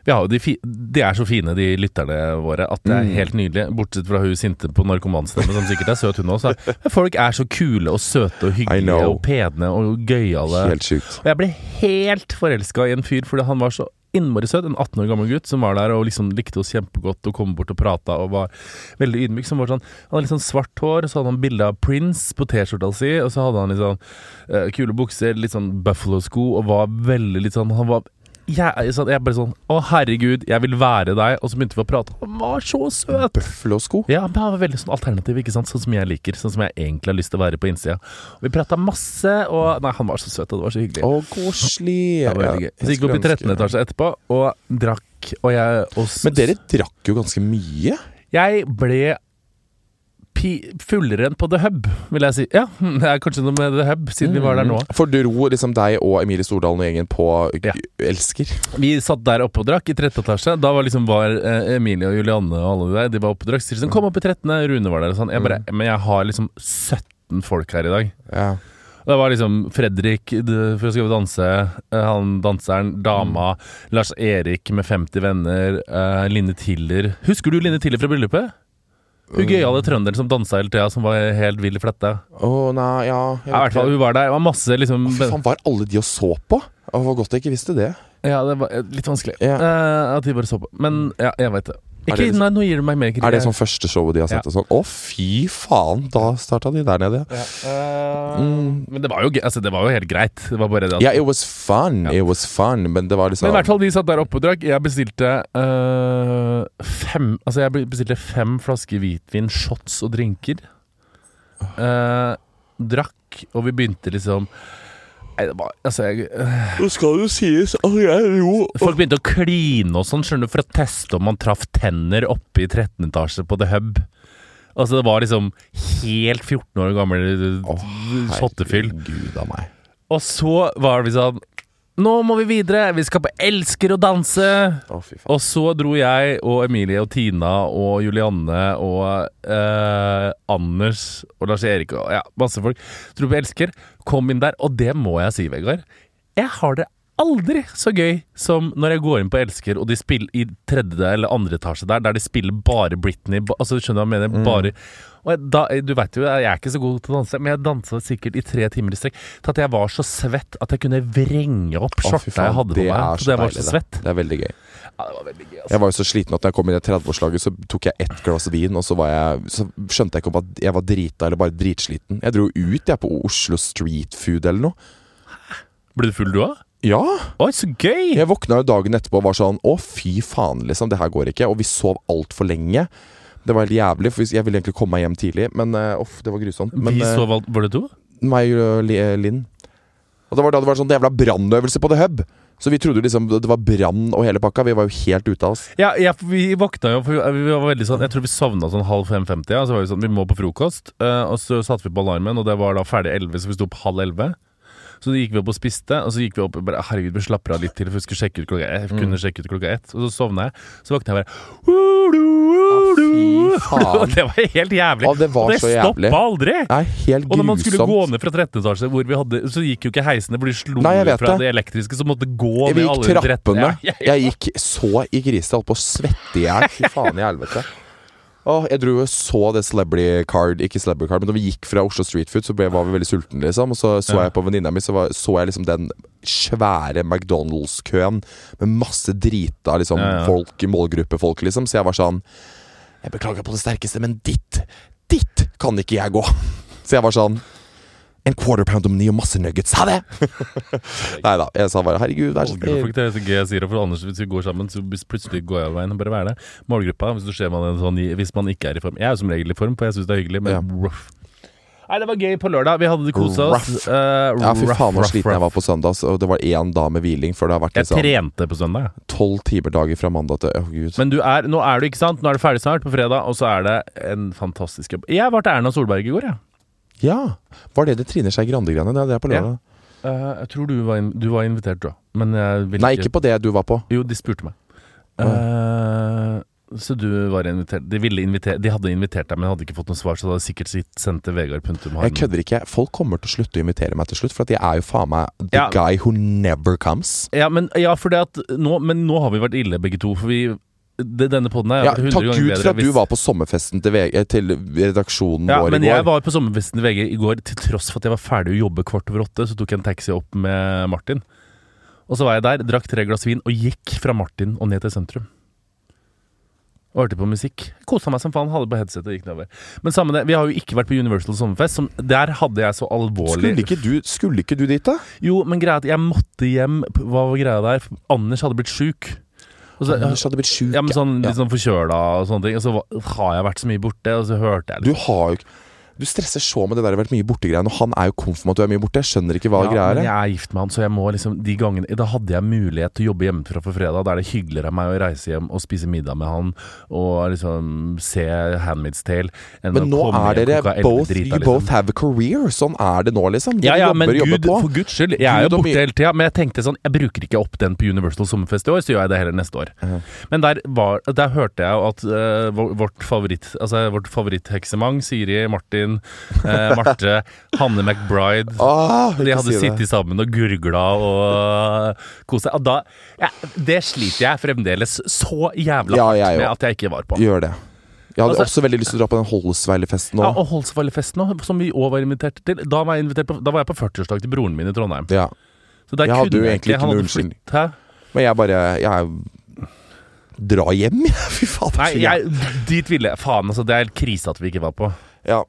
Vi har jo de, de er så fine, de lytterne våre, at det er Mm. helt nydelig. Bortsett fra hun sinte på narkomanstemme, som sikkert er søt, hun. Men folk er så kule og søte og hyggelige og pene og gøyale. Helt sjukt. Og jeg ble helt forelska i en fyr fordi han var så innmari søt. En 18 år gammel gutt som var der og liksom likte oss kjempegodt og kom bort og prata og var veldig ydmyk. Var sånn, han hadde litt sånn svart hår, så hadde han bilde av Prince på T-skjorta si, og så hadde han litt eh, kule bukser, litt sånn buffalo-sko, og var veldig litt sånn Han var jeg, sånn, jeg bare sånn Å, herregud, jeg vil være deg. Og så begynte vi å prate. Han var så søt! Buffalo-sko. Ja, men han var veldig sånn alternativ, ikke sant? Sånn som jeg liker. Sånn som jeg egentlig har lyst til å være på innsida. Vi prata masse, og Nei, han var så søt, og det var så hyggelig. Å, koselig. Gøy. Ja, Så gikk vi opp i 13. etasje etterpå og drakk, og jeg også Men dere drakk jo ganske mye. Jeg ble fullere enn på The Hub, vil jeg si. Ja, [laughs] det er kanskje noe med The Hub, siden vi var der nå. For dro liksom deg og Emilie Stordalen og gjengen på Ja. Elsker. Vi satt der oppe og drakk i 13. etasje. Da var liksom var eh, Emilie og Julianne og alle de der De var oppe og drakk. Så de sånn, kom opp i 13., Rune var der og sånn. Jeg bare Men jeg har liksom 17 folk her i dag. Ja. Det var liksom Fredrik For fra Skal vi danse, eh, han danseren, dama, Lars Erik med 50 venner, uh, Line Tiller. Husker du Line Tiller fra bryllupet? Hun gøyale trønderen som dansa hele tida, som var helt vill i fletta. Oh, nei, ja jeg Ja, I hvert fall, hun var der. Det var masse liksom Fy faen, var alle de og så på? Det var godt jeg ikke visste det. Ja, det var eh, litt vanskelig Ja. uh, at de bare så på. Men ja, jeg veit det. Ikke, det liksom- nei, nå gir du meg mer Er det sånn første showet de har sett? Ja. sånn? Å, fy faen! Da starta de der nede. ja. Uh, Mm. Men det var, jo, altså, det var jo helt greit. Det var bare det at Ja, it was fun. Ja. It was fun. Men det var liksom Men i hvert fall, de satt der oppe og drakk. Jeg bestilte uh, fem Altså, jeg bestilte fem flasker hvitvin, shots og drinker. Uh, drakk, og vi begynte liksom Nei, det var Altså, jeg øh, Nå skal det sies at jeg lo Folk begynte å kline og sånn, skjønner du, for å teste om man traff tenner oppe i 13. etasje på The Hub. Altså, det var liksom helt 14 år gammel Å. Herregud av meg. Og så var det sånn Nå må vi videre! Vi skal på Elsker å danse! Å. Og så dro jeg og Emilie og Tina og Julianne og eh, Anders og Lars Erik og ja, masse folk dro på Elsker. Kom inn der, og det må jeg si, Vegard. Jeg har det aldri så gøy som når jeg går inn på Elsker, og de spiller i tredje eller andre etasje der, der de spiller bare Britney. ba- Altså, skjønner du hva jeg mener? Bare og jeg, da, du vet jo, jeg er ikke så god til å danse, men jeg dansa sikkert i tre timer i strekk. Til at jeg var så svett at jeg kunne vrenge opp skjorta jeg hadde på meg. er Så jeg var så svett. Det er veldig gøy. Ja, det var veldig gøy, altså. Jeg var jo så sliten at når jeg kom inn i 30-årslaget, så tok jeg ett glass vin, og så, var jeg, så skjønte jeg ikke om at jeg var drita eller bare dritsliten. Jeg dro ut jeg på Oslo Street Food eller noe. Ble du full du òg? Ja! Oi, så gøy! Jeg våkna jo dagen etterpå og var sånn Å, fy faen, liksom. Det her går ikke. Og vi sov altfor lenge. Det var helt jævlig, for jeg ville egentlig komme meg hjem tidlig, men uff, det var grusomt. Men Vi eh, sov alt Var det to? meg og eh, Linn Og det var da det var sånn jævla brannøvelse på The Hub. Så vi trodde liksom det var brann og hele pakka. Vi var jo helt ute av oss. Ja, ja, vi våkna jo vi vi var veldig sånn Jeg tror vi sovna sånn halv fem-femti. Ja, så var vi sånn Vi må på frokost. Uh, og så satte vi på alarmen, og det var da ferdig elleve, så vi sto opp halv elleve. Så gikk vi opp og spiste, og så gikk vi opp og bare Herregud, vi slapper av litt til, for vi skulle sjekke ut klokka Jeg kunne Mm. sjekke ut klokka ett. Og så sovna jeg. Så våkna jeg bare. Og [laughs] det var helt jævlig. Ja, det var og det så jævlig. stoppa aldri. Nei, helt Og når man skulle gå ned fra 13. etasje, hvor vi hadde, så gikk jo ikke heisene, for de slo Nei, fra det. det elektriske, så måtte gå ned alle 13. trappene. [laughs] Ja, ja, ja. Jeg gikk så i krise. Holdt på å svette i hjel. Fy faen i helvete. Åh, jeg dro og så det Celebrity Card Ikke Celebrity Card, men da vi gikk fra Oslo Street Food, så ble, var vi veldig sultne, liksom. Og så så Ja. jeg på venninna mi, så var, så jeg liksom den svære McDonald's-køen med masse drita liksom, Ja, ja. folk, målgruppefolk, liksom. Så jeg var sånn Jeg beklager på det sterkeste, men ditt, ditt kan ikke jeg gå. [laughs] Så jeg var sånn En quarter pound om ni og masse nuggets. Ha det! [laughs] Nei da. Jeg sa bare herregud, vær så snill. Det er så gøy jeg sier det, for Anders, hvis vi går sammen, så plutselig går jeg av veien. Bare vær det. Målgruppa, hvis, du ser man en sånn, hvis man ikke er i form Jeg er jo som regel i form, for jeg syns det er hyggelig, men Ja. rough. Nei, det var gøy på lørdag. Vi hadde det kosa oss. Eh, Ja, fy faen så sliten jeg var på søndag. Og det var én dag med hviling, for det har vært Jeg liksom trente på søndag. jeg. tolv timer dager fra mandag til oh, gud. Men du er, nå er du, ikke sant? Nå er det ferdig snart, på fredag, og så er det en fantastisk jobb. Jeg var til Erna Solberg i går, jeg. Ja! Var det det Trine Skei Grande-greiene? Det er det på Ja. lørdag. Eh, jeg tror du var, in du var invitert, da. Men jeg vil Nei, ikke på det du var på. Jo, de spurte meg. Eh, så du var invitert De, ville inviter, de hadde invitert deg, men hadde ikke fått noe svar, så de hadde sikkert sitt- sendt til Vegard. punktum Jeg kødder ikke. Folk kommer til å slutte å invitere meg til slutt, for at jeg er jo faen meg the Ja. guy who never comes. Ja, men, ja, for det at nå, men nå har vi vært ille begge to, for vi det, Denne poden her Ja, har vært 100 takk Gud for at du var på sommerfesten til, VG, til redaksjonen ja, vår men jeg var på sommerfesten til VG i går til tross for at jeg var ferdig å jobbe kvart over åtte. Så tok jeg en taxi opp med Martin. Og så var jeg der, drakk tre glass vin og gikk fra Martin og ned til sentrum. Og hørte på musikk. Kosa meg som faen. Hadde på headset og gikk nedover. Men samme det, vi har jo ikke vært på Universal sommerfest. Som, der hadde jeg så alvorlig Skulle ikke, du, skulle ikke du dit, da? Jo, men greia at jeg måtte hjem. Hva var greia der? Anders hadde blitt sjuk. Så- Anders hadde blitt sjuk. ja, men sånn, litt sånn forkjøla og sånne ting. Og så var- har jeg vært så mye borte, og så hørte jeg Du har jo ikke Du stresser så med det der vært mye borte-greiene, og han er jo konf om at du er mye borte. Jeg skjønner ikke hva ja, greia men er. jeg er gift med han, så jeg må liksom De gangene Da hadde jeg mulighet til å jobbe hjemmefra på fredag. Da er det hyggeligere av meg å reise hjem og spise middag med han og liksom se Handmaid's Tale Men nå er dere both drita, You liksom. both have a career. Sånn er det nå, liksom. Ja, Dere ja, men jobber, jobber Gud, på. for guds skyld. Jeg er jo borte hele tida, men jeg tenkte sånn Jeg bruker ikke opp den på Universal Sommerfest i år, så gjør jeg det heller neste år. Ja. Men der, var, der hørte jeg jo at uh, vårt favoritt Altså vårt favorittheksemang, Siri, Martin, eh, Marte, Hanne McBride Ah, De hadde si sittet sammen og gurgla og kost seg. Da ja, Det sliter jeg fremdeles så jævla Ja, hardt jeg med at jeg ikke var på. Gjør det. Jeg hadde Altså- også veldig lyst til å dra på den Holsveilefesten òg. Ja, og òg, som vi òg var invitert til. Da var jeg, invitert på, da var jeg på 40-årsdag til broren min i Trondheim. Ja. Så der Jeg kunne egentlig ikke hadde unnskyldning. Men jeg bare Jeg drar hjem, [laughs] jeg. Fy faen. er Nei, jeg, dit ville jeg Faen, altså. Det er helt krise at vi ikke var på. Ja,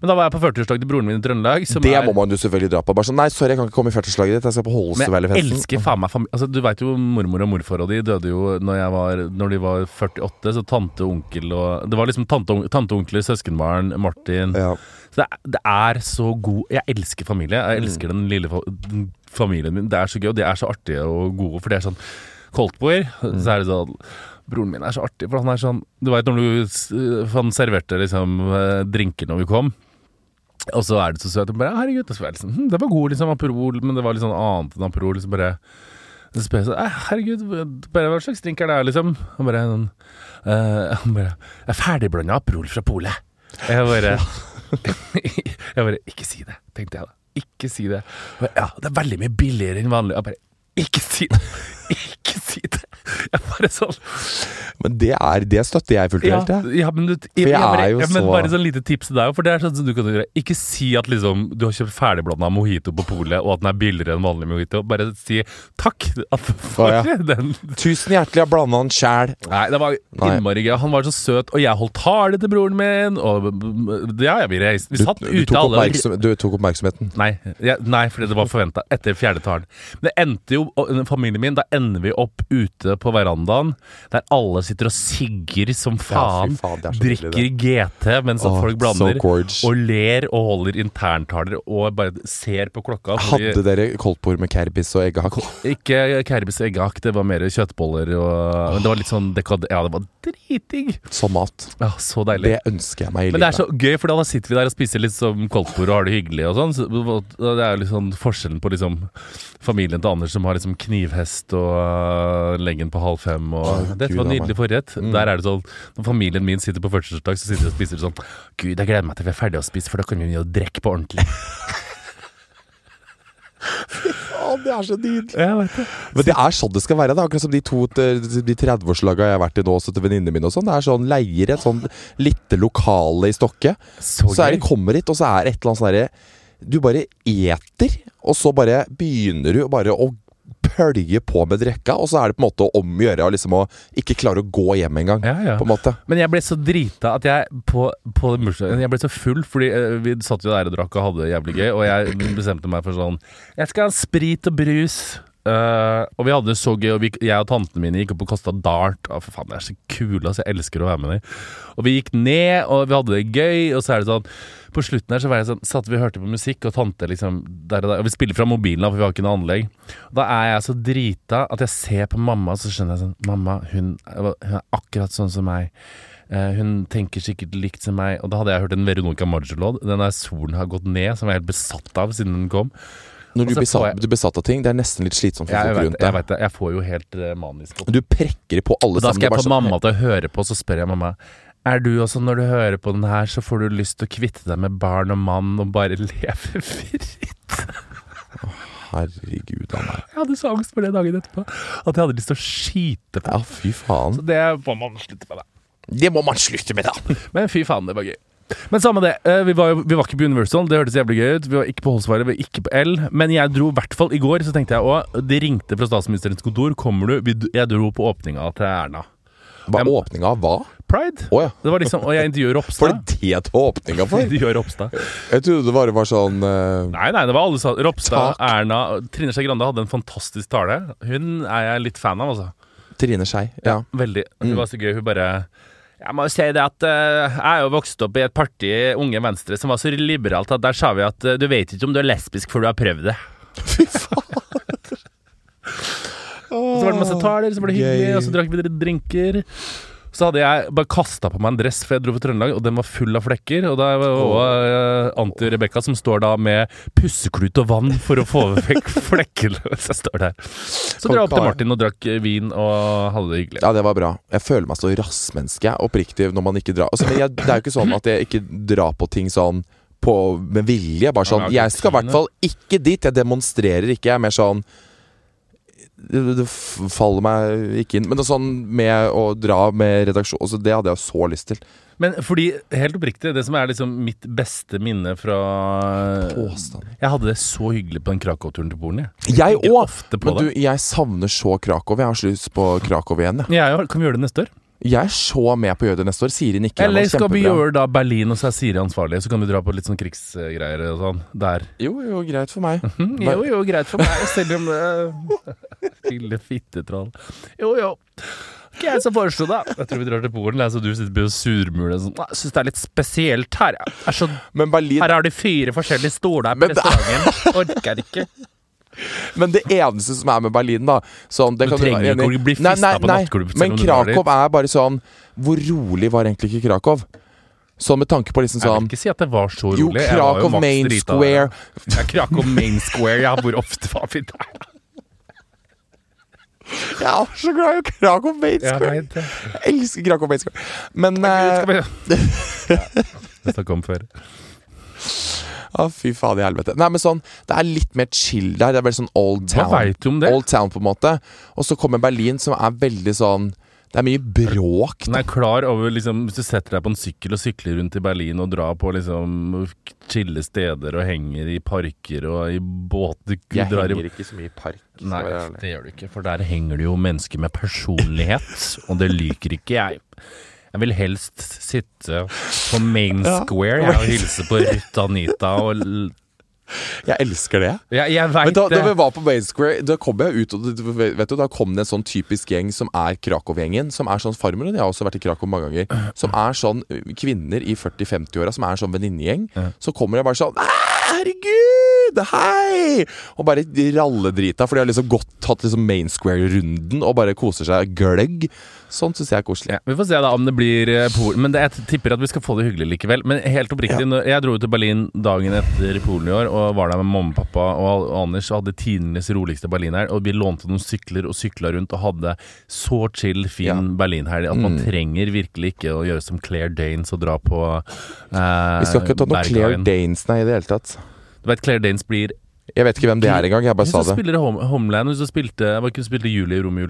Men da var jeg på 40-årsdag til broren min i Trøndelag. Det er, må man jo selvfølgelig dra på. Bare sånn, Nei, sorry, jeg kan ikke komme i 40-årslaget ditt. Jeg skal på men jeg elsker faen meg familie Altså, Du veit jo mormor og morfar og de døde jo når, jeg var, når de var 48. Så tante og onkel og Det var liksom tante, tante onkler, søskenbarn, Martin Ja. Så det er, det er så god Jeg elsker familie. Jeg Mm. elsker den lille den familien min. Det er så gøy, og de er så artige og gode. For det er sånn Koldtboer, Mm. så er det sånn Broren min er så artig, for han er sånn Du veit når du Han serverte liksom eh, drinker når vi kom. Og så er det så søt. Og bare, herregud, det, var liksom, hm, det var god, liksom, Aperol, men det var litt sånn annet enn Aperol. Liksom bare spør jeg sånn «Eh, Herregud, bare, hva slags drink er det, her, liksom? Han bare sånn uh, Han bare Jeg er ferdigblanda Aperol fra polet. Jeg bare [laughs] Jeg bare Ikke si det, tenkte jeg da. Ikke si det. Bare, Ja, det er veldig mye billigere enn vanlig. Jeg bare Ikke si det! Ikke si det! Jeg bare sånn Men det, er, det støtter jeg fullt og helt, jeg. ja, men, du, jeg jeg bare, men bare sånn lite tips til deg for det er sånn du kan gjøre. Ikke si at liksom du har kjøpt ferdigblanda mojito på polet, og at den er billigere enn vanlig mojito. Bare si takk for ah, ja. den. Tusen hjertelig, jeg blanda den sjæl. Nei, det var innmari gøy. Han var så søt, og jeg holdt tale til broren min, og ja, ja, vi reiste Vi satt du, ute alle du tok oppmerksomheten. Nei, ja, nei fordi det var forventa etter fjerde talen. Men det endte jo, familien min, da ender vi opp ute på verandaen, der alle sitter og sigger som faen. faen, er så drikker GT mens Åh, folk blander. so og ler og holder interntaler og bare ser på klokka. Hadde dere koldtbord med kerbis og eggehakk? Ikke Kerbis eggehakk, det var mer kjøttboller og Men det var litt sånn dekad... Ja, det var dritdigg! Som mat. Ja, så deilig. Det ønsker jeg meg i Men det er så gøy, for da sitter vi der og spiser litt som koldtbord og har det hyggelig og sånn. Så det er jo liksom forskjellen på liksom familien til Anders som har liksom knivhest og uh, leggen på halv fem og Å, Dette var en nydelig forrett. Mm. Der er det sånn Når familien min sitter på 40-årsdag, så sitter de og spiser sånn Gud, jeg gleder meg til vi er ferdige å spise, for da kan vi begynne å drikke på ordentlig. [laughs] Det er så nydelig. Jeg vet det. Men det er sånn det skal være. Det er akkurat som de to De 30-årslaga jeg har vært i nå, også til venninnene mine og sånn. Det er sånn leier et sånn lite lokale i Stokke. Så, Så er det de kommer hit, og så er det et eller annet sånn derre Du bare eter, og så bare begynner du bare å pølje på med drekka, og så er det på en måte om å gjøre liksom å ikke klare å gå hjem engang. Ja, ja. På en måte. Men jeg ble så drita at jeg på, på Jeg ble så full, fordi eh, vi satt jo der og drakk og hadde det jævlig gøy, og jeg bestemte meg for sånn Jeg skal ha sprit og brus. Uh, og vi hadde det så gøy, og vi, jeg og tantene mine gikk opp og kasta dart. Å, for faen, de er så kule, altså. Jeg elsker å være med dem. Og vi gikk ned, og vi hadde det gøy, og så er det sånn På slutten her så var jeg sånn, satt vi og hørte på musikk, og tante liksom der og der Og vi spiller fra mobilen, for vi har ikke noe anlegg. Og da er jeg så drita at jeg ser på mamma, så skjønner jeg sånn Mamma, hun, hun er akkurat sånn som meg. Eh, hun tenker sikkert likt som meg. Og da hadde jeg hørt en Veronica Maggio-låt. Den der 'Solen har gått ned', som jeg er helt besatt av siden den kom. Når du blir, besatt, av ting, det er nesten litt slitsomt for folk rundt deg. jeg vet det. Jeg får jo helt eh, manisk opp. Du prekker på alle sammen. Da skal jeg få mamma til å høre på, så spør jeg mamma Er du også, når du hører på den her, så får du lyst til å kvitte deg med barn og mann og bare [laughs] leve fritt? Herregud a meg. Jeg hadde så angst for det dagen etterpå at jeg hadde lyst til å skyte på. Ja, fy faen. Så det må man slutte med, da. Det må man slutte med, da! [laughs] Men fy faen, det var gøy. Men samme det. eh, Vi var, vi var ikke på Universal, det hørtes jævlig gøy ut. Vi var ikke på Holsvaret, vi var ikke på L. Men jeg dro i hvert fall i går, så tenkte jeg òg Det ringte fra statsministerens kontor. Kommer du? Jeg dro på åpninga til Erna. Hva, åpninga av hva? Pride. Oh, ja. Det var liksom, Og jeg intervjuer Ropstad. det det det var åpninga for? [laughs] Intervjuer Ropstad. Jeg trodde det bare var sånn uh... Nei, nei, det var alle sa Ropstad, tak. Erna Trine Skei Grande hadde en fantastisk tale. Hun er jeg litt fan av, altså. Trine Skei. Ja. Veldig. Hun Mm. var så gøy. Hun bare Jeg må si det at uh, jeg er jo vokst opp i et parti, Unge Venstre, som var så liberalt at der sa vi at uh, du vet ikke om du er lesbisk før du har prøvd det. [laughs] Fy faen. [laughs] Så var det masse taler, så var det hyggelig, og så drakk vi drinker. Så hadde jeg bare kasta på meg en dress, for jeg dro fra Trøndelag, og den var full av flekker. Og da var det også, eh, Anti-Rebekka som står da med pusseklut og vann for å få vekk [laughs] flekkene. [laughs] Så jeg står der. Så dro jeg opp til Martin og drakk eh, vin og hadde det hyggelig. Ja, det var bra. Jeg føler meg så rassmenneske, oppriktig, når man ikke drar altså, men jeg, Det er jo ikke sånn at jeg ikke drar på ting sånn på, med vilje. Bare sånn Jeg skal i hvert fall ikke dit. Jeg demonstrerer ikke. Jeg er mer sånn det, faller meg ikke inn. Men det er sånn med å dra med redaksjon altså, Det hadde jeg så lyst til. Men fordi, helt oppriktig, det som er liksom mitt beste minne fra Påstand. Jeg hadde det så hyggelig på den Krakow-turen til Polen. Jeg, Jeg òg! Men det. Du, jeg savner så Krakow. Jeg har så lyst på Krakow igjen. Jeg. Jeg, kan vi gjøre det neste år? Jeg er så med på å gjøre det neste år. Siri nikker. Eller skal vi gjøre da Berlin, og så er Siri ansvarlig? Så kan vi dra på litt sånn krigsgreier og sånn der. Jo, jo, greit for meg. Mm, jo, jo, greit for meg, selv om det [laughs] [laughs] Lille fittetroll. Jo, jo. Ikke jeg som foreslo det. Jeg tror vi drar til Polen, så du sitter og surmuler sånn. Jeg syns det er litt spesielt her. Er så, Men Berlin her har de fire forskjellige stoler på restauranten. Orker ikke. Men det eneste som er med Berlin, da sånn, det Du kan trenger ikke å bli fista nei, på nattklubb Men Krakow er bare sånn Hvor rolig var egentlig ikke Krakow? Sånn med tanke på liksom sånn Jeg vil sånn ikke si at det var så rolig. Jo, Krakow Main drita Square. Ja, Krakow Main Square, ja. Hvor ofte var vi der? Jeg er så glad i Krakow Main Square! Jeg elsker Krakow Main Square. Men Det Skal vi [laughs] ja. Det snakket om før. Å, fy faen i helvete. Nei, men sånn Det er litt mer chill der. Det er veldig sånn old Hva town. du om det? Old town, på en måte. Og så kommer Berlin, som er veldig sånn Det er mye bråk. Den er klar over liksom Hvis du setter deg på en sykkel og sykler rundt i Berlin og drar på liksom chille steder og henger i parker og i båter Jeg drar i- henger ikke så mye i park. Nei, det gjør du ikke, for der henger det jo mennesker med personlighet, og det liker ikke jeg. Jeg vil helst sitte på Main Ja. Square jeg, og hilse på Ruth Anita og Jeg elsker det. Jeg, jeg Men da, da vi var på Main Square, da kom jeg ut, og vet du, da kom det en sånn typisk gjeng som er Krakow-gjengen. Som er sånn Farmor jeg har også vært i Krakow mange ganger. Som [clears throat] er sånn kvinner i 40-50-åra som er en sånn venninnegjeng. Ja. Så kommer jeg bare sånn «Æ, Herregud, hei! Og bare ralledrita, for de har liksom godt tatt liksom Main Square-runden og bare koser seg gløgg. Sånt syns jeg er koselig. Ja, vi får se da om det blir eh, Polen. Men det, jeg tipper at vi skal få det hyggelig likevel. Men helt oppriktig, ja. jeg dro til Berlin dagen etter Polen i år og var der med mamma og pappa og Anders og hadde tidenes roligste Berlin her. Og vi lånte noen sykler og sykla rundt og hadde så chill, fin Ja. Berlinhelg at man Mm. trenger virkelig ikke å gjøre som Claire Danes og dra på eh, Vi skal ikke ta noe Claire Danes, nei, i det hele tatt. Du vet Claire Danes blir Jeg vet ikke hvem det er engang. Jeg bare sa det. det. spiller i Home, Homeland, hun som spilte Var ikke hun spilte Julie i Romeo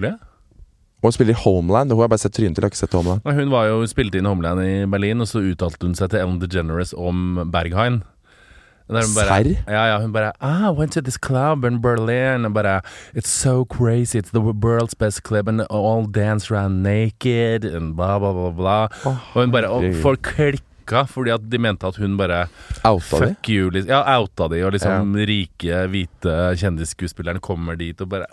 og hun spiller i Homeland. Hun har bare sett trynet til. Jeg har ikke sett Homeland. Hun var jo spilte inn Homeland i Berlin, og så uttalte hun seg til Ellen DeGeneres om Berghain. Serr? Ja, ja, hun bare ah, I went to this club in Berlin. and bare It's so crazy. It's the world's best club, and all dance around naked, and bla, bla, bla. bla. Oh, og hun bare Og folk klikka fordi at de mente at hun bare Outa de? You, liksom. Ja, outa de, og liksom rike, hvite kjendisskuespillerne kommer dit og bare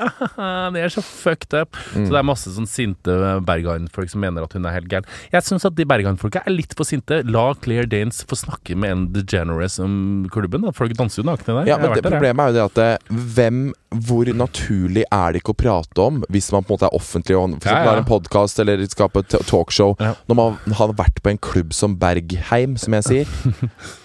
Det er så fucked up. Mm. Så det er masse sånn sinte Berghain-folk som mener at hun er helt gæren. Jeg syns at de Berghain-folka er litt for sinte. La Claire Danes få snakke med en DeGeneres om klubben. Da. Folk danser jo nakne der. Ja, men det, der. Problemet er jo det at eh, hvem Hvor naturlig er det ikke å prate om hvis man på en måte er offentlig og for Ja, ja. har en podkast eller skal på et talkshow? Ja. Når man har vært på en klubb som Bergheim, som jeg sier. [laughs]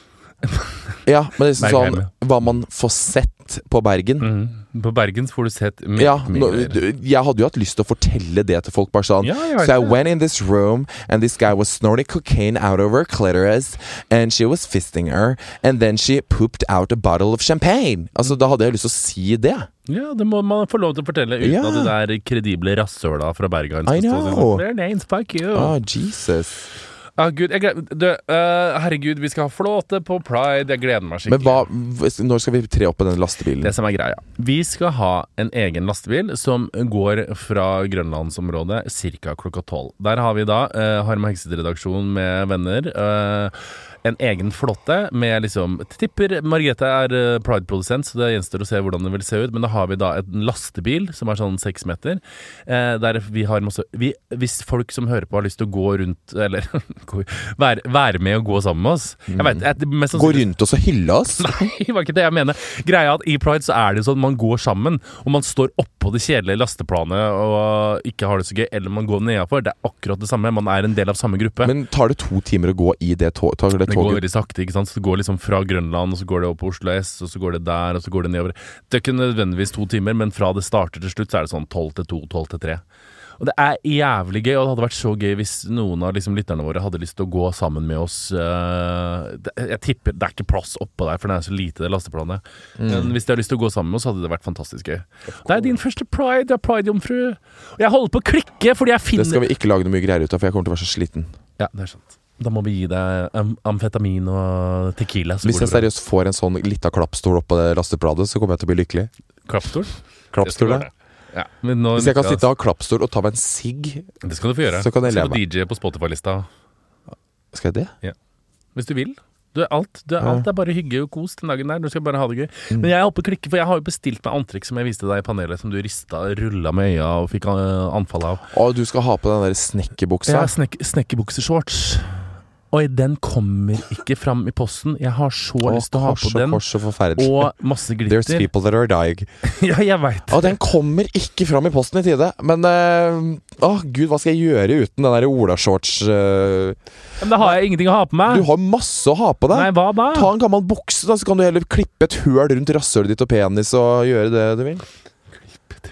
Ja, men det er sånn hva man får sett på Bergen. Mm. På Bergen får du sett mye, Ja, nå, jeg hadde jo hatt lyst til å fortelle det til folk. Bare sånn Ja, So I went in this room, and this guy was snorting cocaine out of her clitoris, and she was fisting her, and then she pooped out a bottle of champagne. Altså, Da hadde jeg lyst til å si det. Ja, det må man få lov til å fortelle uten at det der kredible rasshøla fra Bergen skal stå der. sånn, Claire fuck you. Ah, Jesus. Ah, Gud, jeg du, uh, herregud, vi skal ha flåte på pride. Jeg gleder meg Men skikkelig. hva, hvis- når skal vi tre opp på den lastebilen? Det som er greia. Vi skal ha en egen lastebil som går fra grønlandsområdet ca. klokka tolv. Der har vi da uh, Harma Hekset-redaksjon med venner. eh, en egen flåtte med liksom Tipper Margrethe er eh, Pride-produsent, så det gjenstår å se hvordan det vil se ut. Men da har vi da en lastebil som er sånn seks meter. eh, der vi har masse vi, Hvis folk som hører på har lyst til å gå rundt [laughs] Eller være, være med og gå sammen med oss Jeg vet, jeg, mest Gå rundt oss og hylle oss? [laughs] Nei, det var ikke det jeg mener. Greia at i Pride så er det sånn man går sammen, og man står oppå det kjedelige lasteplanet og ikke har det så gøy, eller man går nedafor. Det er akkurat det samme. Man er en del av samme gruppe. Men tar det to timer å gå i det, toget? Det går veldig sakte. ikke sant? Så Det går liksom fra Grønland, og så går det opp på Oslo S, og så går det der, og så går det nedover. Det er ikke nødvendigvis to timer, men fra det starter til slutt, så er det sånn tolv til to, tolv til tre. Og det er jævlig gøy, og det hadde vært så gøy hvis noen av liksom lytterne våre hadde lyst til å gå sammen med oss. øh, jeg tipper det er ikke plass oppå der, for det er så lite, det lasteplanet. Men hvis de har lyst til å gå sammen med oss, hadde det vært fantastisk gøy. Det er din første pride, du er pride-jomfru. Og jeg holder på å klikke fordi jeg finner Det skal vi ikke lage noe mye greier ut av, for jeg kommer til å være så sliten. Ja, det er sant. Da må vi gi deg am amfetamin og tequila. Så Hvis jeg seriøst får en sånn lita klappstol oppå det lastebladet, så kommer jeg til å bli lykkelig. Klappstol? Klappstol, ja. Ja, men nå, Hvis jeg kan sitte og ha klappstol og ta meg en sigg, Det skal du få gjøre. så kan jeg leve. du DJ på Spotify-lista skal jeg det? Ja. hvis du vil. Du er alt. Du er, Ja. alt er bare hygge og kos den dagen der. Du skal bare ha det gøy. Mm. Men jeg er oppe og klikker, for jeg har jo bestilt meg antrekk som jeg viste deg i panelet, som du rista, rulla med øya og fikk uh, anfall av. Å, du skal ha på den der snekkerbuksa? Ja, snek snekkerbukseshorts. Oi, den kommer ikke fram i posten. Jeg har så Å, lyst til å ha kors på den. kors og. Og masse There's glitter. people that are dying. [laughs] Ja, jeg veit. Og den kommer ikke fram i posten i tide. Men uh, Å, gud, hva skal jeg gjøre uten den der olashorts uh, Men da har jeg ingenting å ha på meg. Du har masse å ha på deg. Nei, hva da? Ta en gammel bukse, da, så kan du heller klippe et høl rundt rasshølet ditt og penis og gjøre det du vil.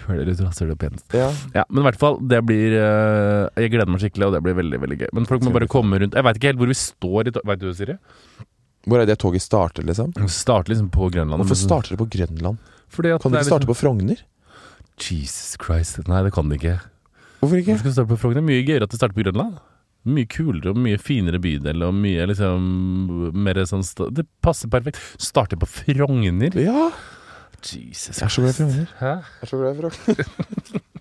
Hører du rasshøl og penis. Ja. Ja, men i hvert fall, det blir eh, Jeg gleder meg skikkelig, og det blir veldig veldig gøy. Men folk må bare komme rundt. Jeg veit ikke helt hvor vi står i Veit du du, Siri? Hvor er det toget starter, liksom? Starter liksom på Grønland. Hvorfor starter det på Grønland? Kan det ikke starte liksom, på Frogner? Jesus Christ. Nei, det kan det ikke. Hvorfor ikke? Hvorfor skal det starte på Frogner? Er Mye gøyere at det starter på Grønland. Mye kulere og mye finere bydel og mye liksom mer sånn Det passer perfekt. Starter på Frogner. Ja, Jesus jeg er så glad i Frogner. Hæ? Jeg er så glad i Frogner. [laughs]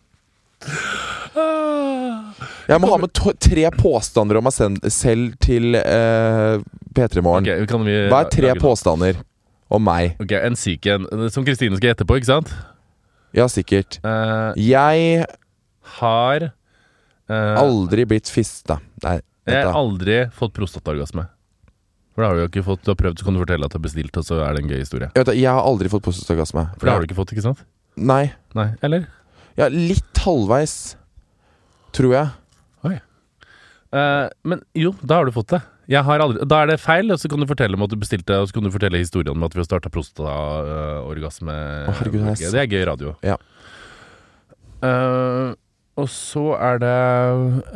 Jeg må ha med to tre påstander om meg selv til uh, P3 Morgen. Okay, Hva er tre påstander om meg? Ok, En syk en. Som Kristine skal gjette på, ikke sant? Ja, sikkert. Uh, Jeg har uh, aldri blitt fista. Nei, Jeg har aldri fått prostataorgasme. For det har du jo ikke fått. Du har prøvd, så kan du fortelle at du har bestilt, og så er det en gøy historie. Jeg, vet, jeg har aldri fått prostataorgasme. For det har du ikke fått, ikke sant? Nei. Nei, eller? Ja, litt halvveis, tror jeg. Eh, men jo, da har du fått det. Aldri, da er det feil, og så kan du fortelle om at du bestilte, og så kan du fortelle historien om at vi har starta prostataorgasme. Å, herregud, det er gøy radio. Ja. Eh, og så er det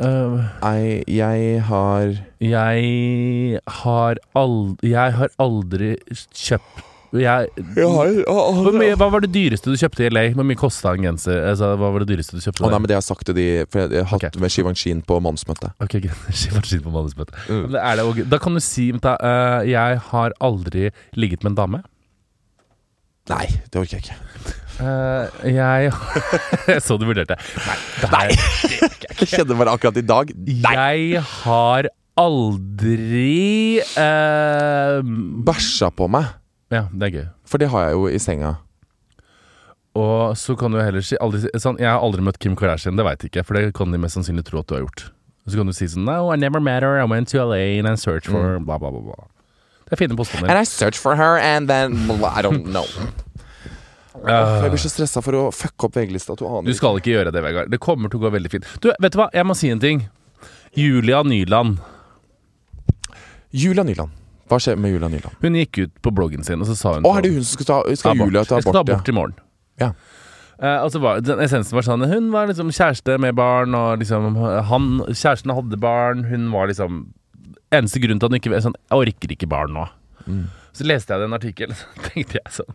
eh, Nei, jeg har Jeg har aldri Jeg har aldri kjøpt Jeg, Jeg har hvor mye, hva var det dyreste du kjøpte i LA? Hvor mye kosta en genser? Altså, hva var det dyreste du kjøpte? Å nei, men det har jeg sagt til de For jeg, jeg har hatt med Shivanshin på mannsmøte. Ok, greit. [laughs] På manusmøte. Mm. Det det, og Da kan du si da, uh, Jeg har aldri ligget med en dame. Nei, det orker jeg ikke. Eh, [laughs] jeg så du vurderte. Nei. Det er, [laughs] Jeg kjenner bare akkurat i dag Jeg har aldri uh, bæsja på meg. Ja, det er gøy. For det har jeg jo i senga. Og så kan du heller si aldri, sånn, Jeg har aldri møtt Kim Kardashian, det veit jeg ikke. For det kan de mest sannsynlig tro at du har gjort. Og så kan du si sånn No, I never met her. I went to LA and I searched for bla, bla, bla. bla. Det er fine påstander. And I searched for her, and then I don't know. Åh, jeg blir så stressa for å fucke opp VG-lista. Du aner Du skal ikke gjøre det, Vegard. Det kommer til å gå veldig fint. Du, vet du hva? Jeg må si en ting. Julia Nyland. Julia Nyland. Hva skjer med Julia Nyland? Hun gikk ut på bloggen sin, og så sa hun Å, er det hun som skal ta Skal Abort. Julia ta Jeg skal ta abort? abort i morgen. Ja. Uh, og så var den Essensen var sånn Hun var liksom kjæreste med barn, og liksom han, Kjæresten hadde barn. Hun var liksom Eneste grunn til at hun ikke sånn, Jeg orker ikke barn nå. Mm. Så leste jeg den artikkelen, [laughs] så tenkte jeg sånn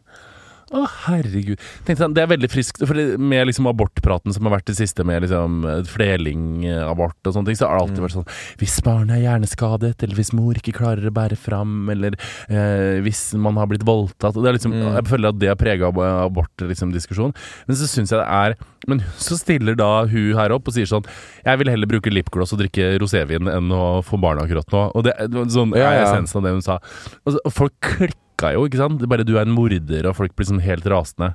å, herregud. Tenkte sånn, det er veldig friskt. For med liksom abortpraten som har vært det siste, med liksom flerlingabort og sånne ting, så har det alltid Mm. vært sånn Hvis barnet er hjerneskadet, eller hvis mor ikke klarer å bære fram, eller eh, hvis man har blitt voldtatt det er liksom, Mm. Jeg føler at det har prega abortdiskusjonen. Liksom, Men så syns jeg det er Men så stiller da hun her opp og sier sånn Jeg vil heller bruke lipgloss og drikke rosévin enn å få barn akkurat nå. Og det, sånn Ja, er ja. essensen av det hun sa. Og, så, folk folk klikka jo, ikke sant? Det bare du er en morder, og folk blir sånn helt rasende.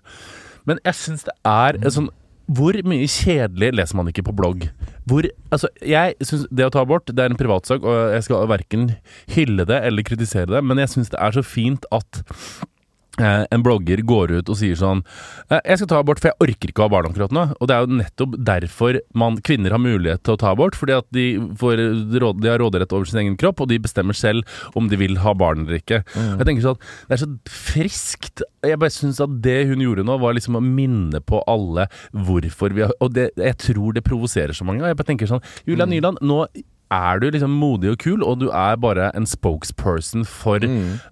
Men jeg syns det er sånn hvor mye kjedelig leser man ikke på blogg? Hvor, altså, jeg synes Det å ta abort det er en privatsak, og jeg skal verken hylle det eller kritisere det, men jeg syns det er så fint at en blogger går ut og sier sånn eh, 'Jeg skal ta abort, for jeg orker ikke å ha barn akkurat nå.' Og det er jo nettopp derfor man, kvinner har mulighet til å ta abort. Fordi at de, får de har råderett over sin egen kropp, og de bestemmer selv om de vil ha barn eller ikke. Jeg tenker sånn, Det er så friskt. Jeg bare syns at det hun gjorde nå, var liksom å minne på alle hvorfor vi har Og det, jeg tror det provoserer så mange. Og jeg bare tenker sånn Julia Nyland, nå er du liksom modig og kul, og du er bare en spokesperson for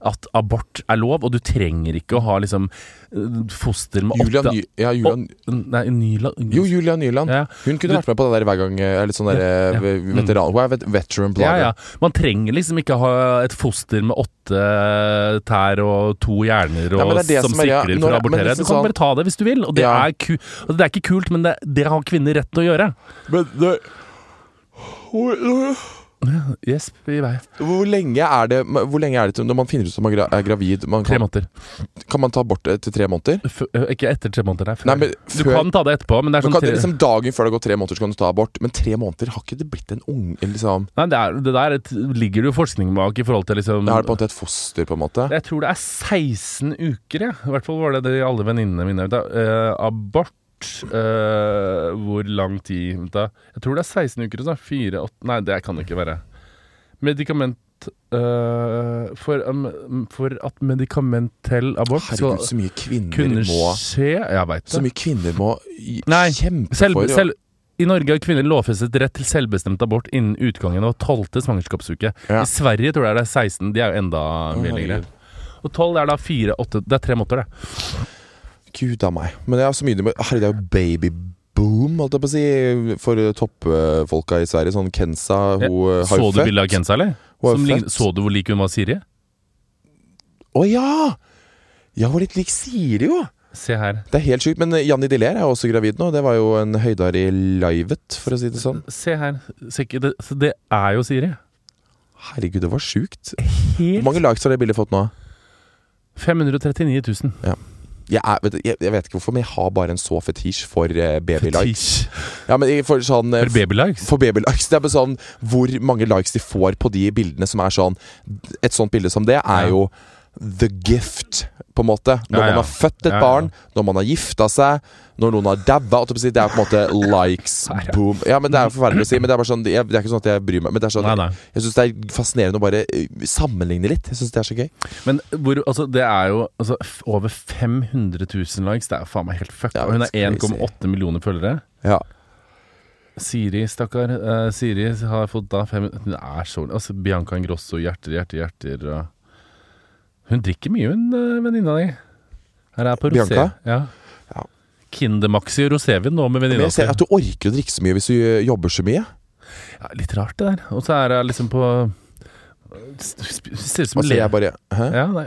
at abort er lov, og du trenger ikke å ha liksom eh, foster med Julia, åtte ja, Julia, Å, Nei, Nyland jo, Julia Nyland. Ja. Hun kunne Du- vært med på det der hver gang. Jeg er litt sånn der, Ja, ja. eh, veteran Hun er vet, veteran blogger. ja. Man trenger liksom ikke ha et foster med åtte tær og to hjerner og, det det som som er- når- for å abortere. liksom Du kan bare ta det hvis du vil, og det, er, ku og det er ikke kult, men det, det har kvinner rett til å gjøre. Men det, hvor, i vei. hvor lenge er det Hvor lenge er det til når man finner ut at man gra- er gravid? Man Tre kan, måneder. kan man ta abort etter tre måneder? F ikke etter tre måneder, nei. Før. Nei, men du før- kan ta det etterpå, men det er sånn kan, tre... liksom Dagen før det har gått tre måneder, så kan du ta abort. Men tre måneder, har ikke det blitt en unge liksom, Nei, det, er, det der et, ligger det jo forskning bak i forhold til liksom Da er det på en måte et foster, på en måte. Jeg tror det er 16 uker, ja. I hvert fall var det det alle venninnene mine Da. Eh, abort eh, Hvor lang tid du. Jeg tror det er 16 uker. Så. Fire, åtte Nei, det kan det ikke være. Medikament uh, for, um, for at medikamentell abort Herregud, så mye kvinner må skje Jeg veit Så mye kvinner må Nei, kjempe Selv, for selv, I Norge har kvinner lovfestet rett til selvbestemt abort innen utgangen av tolvte svangerskapsuke. Ja. I Sverige tror jeg det er 16. De er jo enda mye lenger. Og 12 er da 4, 8 Det er tre måter, det. Gud a meg. Men det er så mye Herregud, det er jo babyboom, holdt jeg på å si, for eh, toppfolka i Sverige. Sånn Kensa, hun ja. har Så du bildet av Kensa, eller? Lign- født. så du hvor lik hun var Siri? Å ja! Ja, hun er litt lik Siri, jo. Se her. Det er helt sjukt. Men eh, Janni Delair er også gravid nå. Det var jo en høydare i livet, for å si det sånn. Se her. Se det, det er jo Siri. Herregud, det var sjukt. Hvor mange likes har det bildet fått nå? 539 000. Jeg, er, vet, jeg, jeg vet ikke hvorfor, men jeg har bare en så fetisj for uh, babylikes. Ja, men for sånn eh, For babylikes. For babylikes. Det er bare sånn Hvor mange likes de får på de bildene som er sånn Et sånt bilde som det er jo the gift, på en måte. Når Ja, ja. man har født et ja. barn, når man har gifta seg, når noen har daua. si, Det er på en måte likes, boom. Ja, men Det er jo forferdelig å si, men det er sånn jeg, Det er ikke sånn at jeg bryr meg. Men det er sånn Nei, nei. Jeg syns det er fascinerende å bare eh, sammenligne litt. Jeg synes det er så gøy. Men hvor, altså, det er jo altså, over 500 000 likes. Det er jo faen meg helt fucka. Ja, hun har 1,8 millioner følgere. Ja. Siri, stakkar. Uh, Siri har fått da fem Hun er så Altså, Bianca Ingrosso, hjerter, hjerter, hjerter. Og Hun drikker mye, hun uh, venninna di. Her er på rosé. Bianca? Ja. Kindermaxi og rosévin nå med venninna ser at du orker å drikke så mye hvis du eh, jobber så mye. Ja, litt rart, det der. Og så er jeg liksom på Ser ut som Altså, jeg bare Hæ? Ja, nei.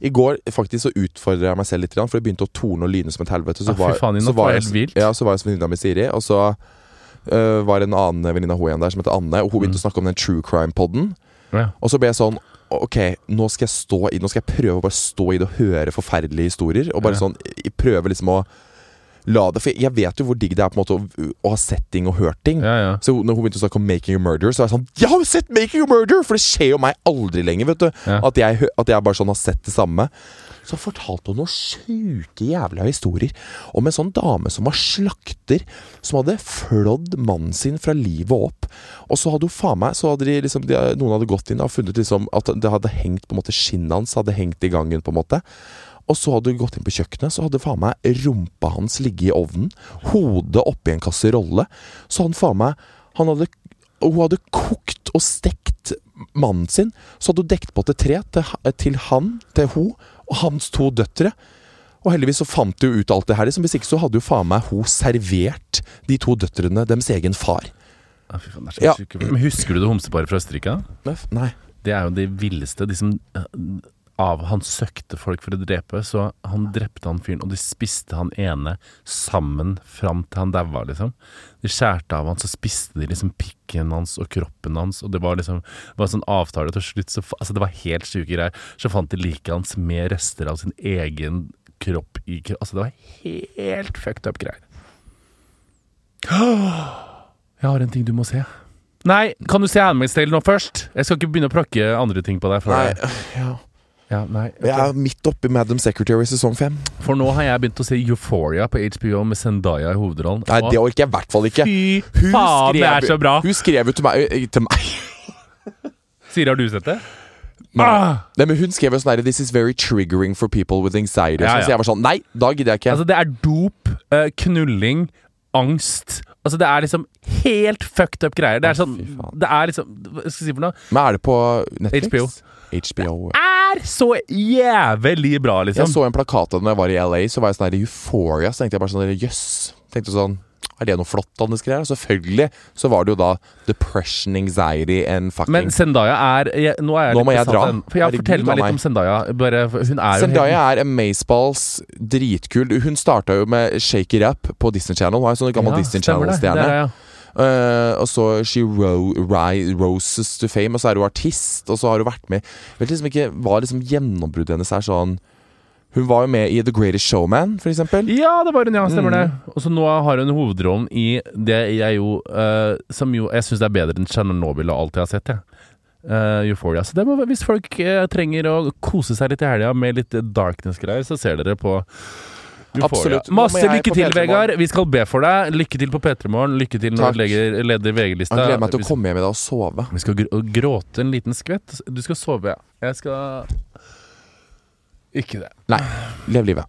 I går faktisk så utfordra jeg meg selv litt, for det begynte å torne og lyne som et helvete. Så Ah, var, faen, så var jeg. Ja, så var jeg hos venninna mi Siri, og så uh, var en annen venninne av henne der som heter Anne, og hun begynte Mm. å snakke om den true crime-podden. Ja. Og så ble jeg sånn Ok, nå skal jeg stå i Nå skal jeg prøve å bare stå i det og høre forferdelige historier. Og bare Ja. sånn prøve liksom å la det For jeg vet jo hvor digg det er på en måte å, å ha sett ting og hørt ting. Ja, ja. Så når hun begynte å snakke om 'Making a Murder', så var jeg sånn Jeg har jo sett 'Making a Murder'! For det skjer jo meg aldri lenger, vet du. Ja. At, jeg, at jeg bare sånn har sett det samme. Så fortalte hun noen sjuke jævla historier om en sånn dame som var slakter, som hadde flådd mannen sin fra livet opp. Og så hadde hun faen meg Så hadde de liksom de, Noen hadde gått inn og funnet liksom at det hadde hengt på en måte Skinnet hans hadde hengt i gangen, på en måte. Og så hadde hun gått inn på kjøkkenet, så hadde faen meg rumpa hans ligget i ovnen. Hodet oppi en kasserolle. Så han faen meg han hadde, Hun hadde kokt og stekt mannen sin. Så hadde hun dekt på til tre til, til han, til hun og hans to døtre. Og heldigvis så fant hun ut alt det her. Liksom. Hvis ikke så hadde jo faen meg hun servert de to døtrene deres egen far. Ah, fy faen, det er så Ja. Men Husker du det homseparet fra Østerrike? Nei. Det er jo de villeste. De som av Han søkte folk for å drepe, så han drepte han fyren, og de spiste han ene sammen fram til han daua, liksom. De skjærte av han, så spiste de liksom pikken hans og kroppen hans, og det var liksom Det var en sånn avtale til slutt, så Altså, det var helt sjuke greier. Så fant de liket hans med rester av sin egen kropp i kropp Altså, det var helt fucked up greier. [gasps] Jeg har en ting du må se. Nei, kan du se Handmaid's Tale nå først? Jeg skal ikke begynne å prakke andre ting på deg. Nei. Ja. Ja, nei. Jeg er midt oppi Madam Secretary sesong fem. for nå har jeg begynt å se Euphoria på HBO med Zendaya i hovedrollen. Nei, det orker jeg i hvert fall ikke. Fy Hun faen, det er så bra! Hun skrev jo til meg, eh, til meg. Siri, har du sett det? Nei. Ah! Nei, men Hun skrev jo sånn her This is very triggering for people with anxiety. Ja, ja. Så jeg var sånn Nei, da gidder jeg ikke. Altså, det er dop, eh, knulling, angst Altså, det er liksom helt fucked up greier. Det er sånn. Det er liksom Hva skal jeg si for noe? men er det på Netflix? HBO. HBO. Det Er så jævlig bra, liksom. Jeg så en plakat av det når jeg var i LA, så var jeg sånn her Euphoria. Så tenkte jeg bare sånn Jøss. Yes. Tenkte sånn Er det noe flott han skriver? Selvfølgelig så var det jo da depression, anxiety and fucking Men Zendaya er jeg, Nå er jeg Nå må jeg dra. For jeg, Fortell meg litt om Zendaya. Bare, hun er jo Zendaya er Amazeballs dritkul. Hun starta jo med Shake It Up på Disney Channel. Hun er en sånn gammel Disney stemmer det. Channel-stjerne. Ja. Eh, og så She ro roses to fame, og så er hun artist, og så har hun vært med vet liksom ikke hva liksom gjennombruddet hennes er sånn Hun var jo med i The Greatest Showman, for eksempel. Ja, det var hun, ja. Stemmer Mm. det. Og så nå har hun hovedrollen i det jeg jo uh, Som jo jeg syns er bedre enn Chernobyl og alt jeg har sett, jeg. Eh, Euphoria. Så må, hvis folk uh, trenger å kose seg litt i helga med litt darkness-greier, så ser dere på. Absolutt. Masse lykke til, Vegard. Vi skal be for deg. Lykke til på P3 Morgen. Lykke til når Takk. du legger- leder Jeg VG-lista. gleder meg til å komme hjem i dag og sove. Vi skal gr gråte en liten skvett. Du skal sove, ja. Jeg skal Ikke det. Nei, lev livet.